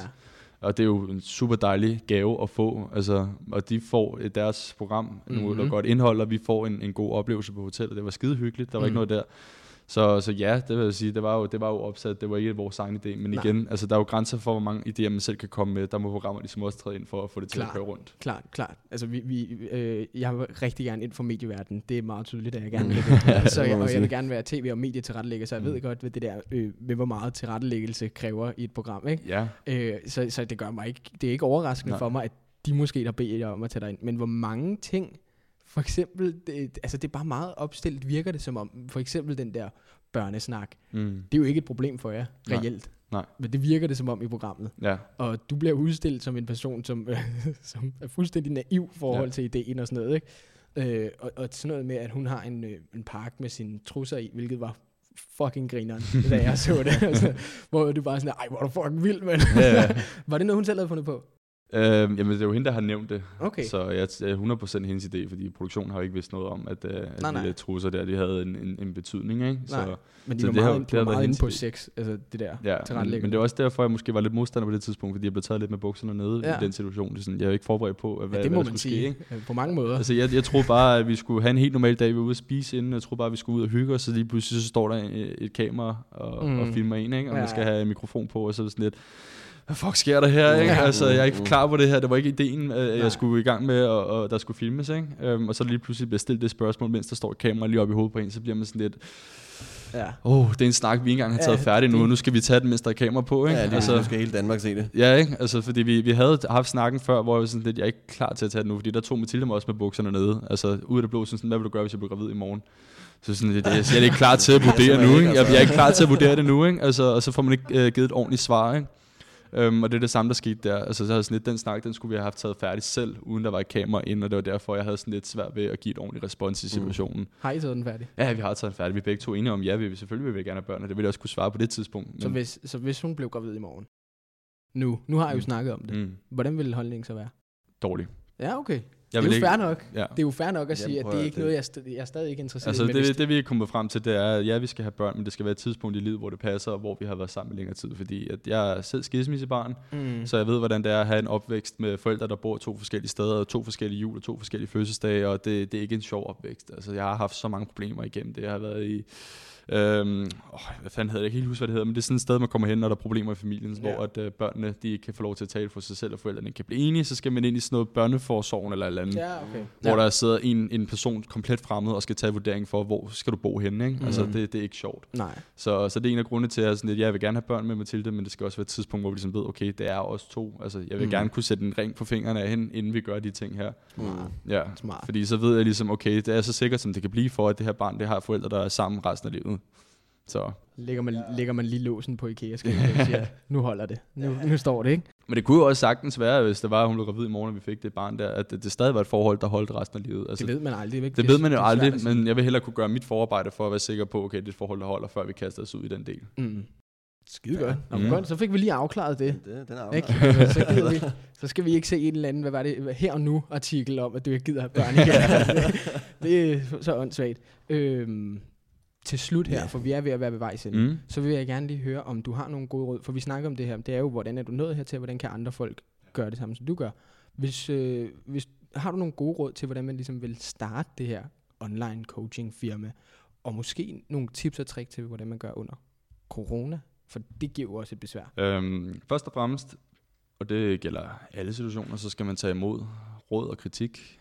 S3: Og det er jo en super dejlig gave at få. Altså, og de får i deres program mm-hmm.
S2: Mhm.
S3: noget godt indhold, og vi får en, en god oplevelse på hotellet. Det var skide hyggeligt. Der var mm. ikke
S2: Mm.
S3: noget der. Så, så ja, det vil jeg sige, det var jo, det var jo opsat, det var ikke vores egen idé, men
S2: Nej.
S3: igen, altså der er jo grænser for, hvor mange idéer man selv kan komme med, der må programmer ligesom også træde ind for at få det til
S2: Klart.
S3: at køre rundt.
S2: Klart, klart. Altså, vi, vi, øh, jeg vil rigtig gerne ind for medieverdenen. Det er meget tydeligt, at jeg gerne [LAUGHS] vil det. Så jeg, og jeg vil gerne være tv- og medietilrettelægger, så jeg ved
S3: Mm.
S2: godt, hvad det der, øh, ved hvor meget tilrettelæggelse kræver i et program. Ikke?
S3: Ja,
S2: Øh, så, så det gør mig ikke, det er ikke overraskende
S3: Nej.
S2: for mig, at de måske der beder jer om at tage dig ind. Men hvor mange ting, for eksempel, det, altså det er bare meget opstillet, virker det som om, for eksempel den der børnesnak,
S3: mm.
S2: det er jo ikke et problem for jer,
S3: Nej.
S2: reelt.
S3: Nej.
S2: Men det virker det som om i programmet.
S3: ja.
S2: Og du bliver udstillet som en person, som, øh, [LAUGHS] som er fuldstændig naiv i forhold
S3: ja.
S2: til ideen og sådan noget. Ikke? Øh, og, og sådan noget med, at hun har en, øh, en park med sine trusser i, hvilket var fucking grineren, [LAUGHS] da jeg så det. altså, hvor du bare sådan, ej, hvor er du fucking vild, mand.
S3: Ja, ja. [LAUGHS]
S2: var det noget, hun selv havde fundet på?
S3: Øhm, jamen, det er jo hende, der har nævnt det.
S2: Okay.
S3: Så jeg jeg er 100% hendes idé, fordi produktionen har jo ikke vidst noget om, at, øh, at
S2: Nej,
S3: de der trusser der, de havde en, en, en betydning, ikke?
S2: Nej.
S3: Så,
S2: Men de
S3: så
S2: var
S3: har-
S2: meget, de
S3: har
S2: var
S3: været
S2: meget inde på sex, altså det der.
S3: ja, men, men det var også derfor, jeg måske var lidt modstander på det tidspunkt, fordi jeg blev taget lidt med bukserne nede ja. I den situation. Det er sådan, jeg er jo ikke forberedt på, hvad,
S2: ja, det
S3: hvad
S2: må
S3: der
S2: man
S3: skulle
S2: sige,
S3: ske, ikke?
S2: ikke? på mange måder.
S3: Altså, jeg, jeg troede bare, at vi skulle have en helt normal dag. Vi var ude at spise inden. Jeg troede bare, at vi skulle ud og hygge os. Så lige pludselig så står der et, et kamera og, mm. Og filmer en, ikke? og
S2: Ja,
S3: man skal have en mikrofon på. Og så er det sådan lidt, hvad fuck sker der her? Ikke? Altså, jeg er ikke klar på det her. Det var ikke ideen, at
S2: Nej.
S3: jeg skulle i gang med, og, og der skulle filmes. Ikke? Um, og så lige pludselig bliver stillet det spørgsmål, mens der står et kamera lige oppe i hovedet på en. Så bliver man sådan lidt,
S2: Ja.
S3: oh, det er en snak, vi ikke engang har taget
S2: Ja,
S3: færdig nu, nu skal vi tage den, mens der er kamera på. Ikke?
S4: Ja, det
S3: altså,
S4: altså, skal hele Danmark se det.
S3: Ja, ikke? Altså, fordi vi, vi havde haft snakken før, hvor jeg var sådan lidt, jeg er ikke klar til at tage det nu, fordi der tog Mathilde mig også med bukserne nede. Altså, ud af det blå, sådan, hvad vil du gøre, hvis jeg bliver gravid i morgen? Så sådan, det, det, jeg er ikke klar til at [LAUGHS] vurdere nu, ikke? Jeg, jeg er ikke klar til at vurdere det [LAUGHS] nu, ikke? Altså, og så får man ikke uh, givet et ordentligt svar, ikke? Um, og det er det samme, der skete der. Altså, så havde sådan lidt, den snak, den skulle vi have haft taget færdig selv, uden der var et kamera inde, og det var derfor, jeg havde sådan lidt svært ved at give et ordentligt respons i situationen. Mm.
S2: Har I taget den færdig?
S3: Ja, vi har taget den færdig. Vi er begge to enige om, ja, vi vil selvfølgelig vil vi gerne have børn, og det ville jeg også kunne svare på det tidspunkt.
S2: Så hvis, så hvis hun blev gravid i morgen, nu, nu har jeg jo
S3: Mm.
S2: snakket om det,
S3: mm,
S2: hvordan ville holdningen så være?
S3: dårligt.
S2: Ja, okay.
S3: Jeg
S2: det er
S3: vil
S2: jo
S3: ikke,
S2: fair nok.
S3: Ja.
S2: Det er jo fair nok at
S4: Jamen,
S2: sige, at det er ikke
S4: det-
S2: noget, jeg, st- jeg er stadig ikke interesseret
S3: Altså
S2: i. hvis
S3: det, det, vi er kommet frem til, det er, at ja, vi skal have børn, men det skal være et tidspunkt i livet, hvor det passer, og hvor vi har været sammen i længere tid. Fordi at jeg er selv skilsmissebarn,
S2: Mm.
S3: så jeg ved, hvordan det er at have en opvækst med forældre, der bor to forskellige steder, og to forskellige jul og to forskellige fødselsdage, og det, det er ikke en sjov opvækst. Altså, jeg har haft så mange problemer igennem det. Jeg har været i... Øhm, åh, hvad fanden hedder det? Jeg kan ikke huske, hvad det hedder, men det er sådan et sted, man kommer hen, når der er problemer i familien, ja. Hvor at, øh, børnene de ikke kan få lov til at tale for sig selv, og forældrene ikke kan blive enige, så skal man ind i sådan noget børneforsorgen eller et eller andet
S2: Ja, okay.
S3: hvor
S2: ja.
S3: der sidder en, en person komplet fremmed og skal tage vurdering for, hvor skal du bo henne. Ikke? Mm. Altså,
S2: Mhm.
S3: det, det er ikke sjovt.
S2: Nej.
S3: Så, så det er en af grundene til, at jeg, sådan lidt, ja, jeg vil gerne have børn med Mathilde, men det skal også være et tidspunkt, hvor vi ligesom ved, okay, det er os to. Altså, jeg vil
S2: Mm.
S3: mm. gerne kunne sætte en ring på fingrene af hende, inden vi gør de ting her.
S2: Smart.
S3: Ja.
S2: Smart.
S3: Fordi så ved jeg ligesom, okay, det er så sikkert, som det kan blive for, at det her barn, det har forældre, der er sammen resten af livet. Så.
S2: Lægger man, lægger man lige låsen på IKEA, skal [LAUGHS] og siger, nu holder det. Nu, nu står det, ikke?
S3: Men det kunne jo også sagtens være, hvis det var, at hun blev gravid i morgen, og vi fik det barn der, at det, det stadig var et forhold, der holdt resten af livet. Altså,
S2: Det ved man aldrig, ikke?
S3: Det ved man jo aldrig, men jeg vil hellere kunne gøre mit forarbejde for at være sikker på, okay, det er et forhold, der holder, før vi kaster os ud i den del.
S2: Mm. Skide godt. Nå, mm. godt. Så fik vi lige afklaret det.
S4: det den er
S2: ikke? Altså, så, gider [LAUGHS] vi, så skal vi ikke se en eller anden, hvad var det, her og nu artikel om, at du ikke gider have børn igen. [LAUGHS] det, det er så åndssvagt. Øhm, til slut her, ja. for vi er ved at være ved vejs mm. så vil jeg gerne lige høre, om du har nogle gode råd, for vi snakker om det her, det er jo, hvordan er du nået hertil, hvordan kan andre folk gøre det samme, som du gør. Hvis, øh, hvis, har du nogle gode råd til, hvordan man ligesom vil starte det her online coaching firma, og måske nogle tips og trick til, hvordan man gør under corona, for det giver jo også et besvær.
S3: Øhm, først og fremmest, og det gælder alle situationer, så skal man tage imod råd og kritik.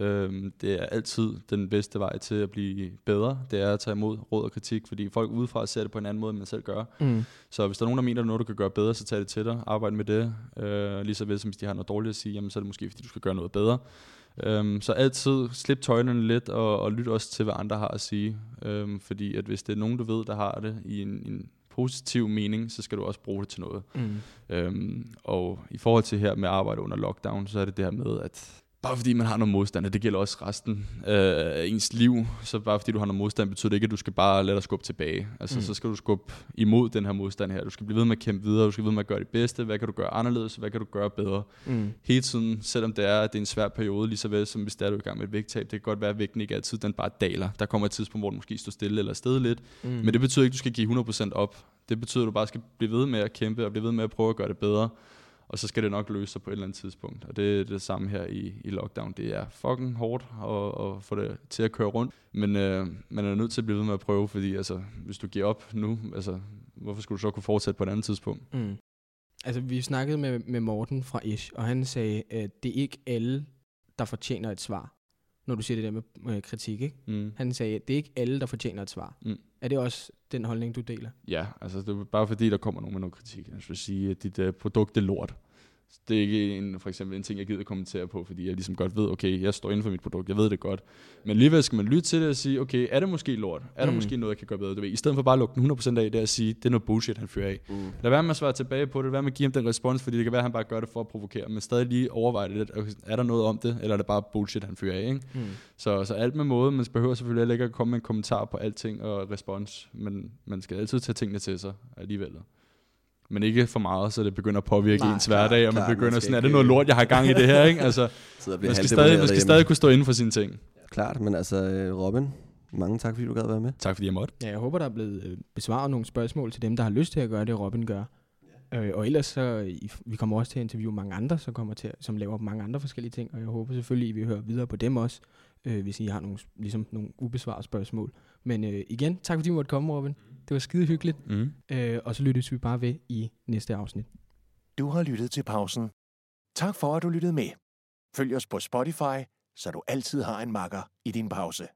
S3: Øhm, det er altid den bedste vej til at blive bedre, det er at tage imod råd og kritik, fordi folk udefra ser det på en anden måde, end man selv gør. Mm. Så hvis der er nogen, der mener, at noget, du kan gøre bedre, så tag det til dig, arbejde med det. Øh, lige så vel som hvis de har noget dårligt at sige, jamen, så er det måske, fordi du skal gøre noget bedre. Øhm, så altid slip tøjlerne lidt, og, og lyt også til, hvad andre har at sige. Øhm, fordi at hvis det er nogen, du ved, der har det i en, en positiv mening, så skal du også bruge det til noget. Mm. Øhm, og i forhold til her med arbejde under lockdown, så er det det her med, at bare fordi man har noget modstand, det gælder også resten af ens liv, så bare fordi du har noget modstand, betyder det ikke, at du skal bare lade dig skubbe tilbage. Altså, mm. så skal du skubbe imod den her modstand her. Du skal blive ved med at kæmpe videre, du skal blive ved med at gøre det bedste. Hvad kan du gøre anderledes? Hvad kan du gøre bedre? Mm. Hele tiden, selvom det er, at det er en svær periode, lige så vel som hvis det er, du i gang med et vægttab. Det kan godt være, at vægten ikke altid den bare daler. Der kommer et tidspunkt, hvor du måske står stille eller sted lidt. Mm. Men det betyder ikke, at du skal give 100% op. Det betyder, at du bare skal blive ved med at kæmpe og blive ved med at prøve at gøre det bedre og så skal det nok løse sig på et eller andet tidspunkt. Og det er det samme her i, i lockdown. Det er fucking hårdt at, at få det til at køre rundt, men øh, man er nødt til at blive ved med at prøve, fordi altså, hvis du giver op nu, altså, hvorfor skulle du så kunne fortsætte på et andet tidspunkt? Mm.
S2: Altså, vi snakkede med, med Morten fra Ish, og han sagde, at det er ikke alle, der fortjener et svar, når du siger det der med, med kritik. Ikke? Mm. Han sagde, at det er ikke alle, der fortjener et svar. Mm. Er det også den holdning, du deler?
S3: Ja, altså det er bare fordi, der kommer nogen med noget kritik. Jeg vil sige, at dit uh, produkt er lort det er ikke en, for eksempel en ting, jeg gider kommentere på, fordi jeg ligesom godt ved, okay, jeg står inden for mit produkt, jeg ved det godt. Men alligevel skal man lytte til det og sige, okay, er det måske lort? Er der mm. måske noget, jeg kan gøre bedre? Du ved, I stedet for bare at lukke den 100% af, det at sige, det er noget bullshit, han fører af. Mm. Lad være med at svare tilbage på det, lad være med at give ham den respons, fordi det kan være, at han bare gør det for at provokere, men stadig lige overveje det lidt. Er der noget om det, eller er det bare bullshit, han fører af? Ikke? Mm. Så, så alt med måde, man behøver selvfølgelig ikke at komme med en kommentar på alting og respons, men man skal altid tage tingene til sig alligevel men ikke for meget, så det begynder at påvirke Nej, ens hverdag, og man klar, begynder man sådan, er det noget lort, jeg har gang i det her, ikke? Altså, [LAUGHS] man skal, stadig, man skal stadig kunne stå inden for sine ting.
S4: Klart, men altså øh, Robin, mange tak, fordi du gad være med.
S3: Tak, fordi jeg måtte.
S2: Ja, jeg håber, der er blevet øh, besvaret nogle spørgsmål til dem, der har lyst til at gøre det, Robin gør. Øh, og ellers så, vi kommer også til at interviewe mange andre, som, kommer til, som laver mange andre forskellige ting, og jeg håber selvfølgelig, at vi hører videre på dem også, øh, hvis I har nogle, ligesom nogle ubesvarede spørgsmål. Men øh, igen, tak fordi I måtte komme, Robin. Det var skide hyggeligt. Mm. Øh, og så lyttes vi bare ved i næste afsnit.
S1: Du har lyttet til pausen. Tak for, at du lyttede med. Følg os på Spotify, så du altid har en makker i din pause.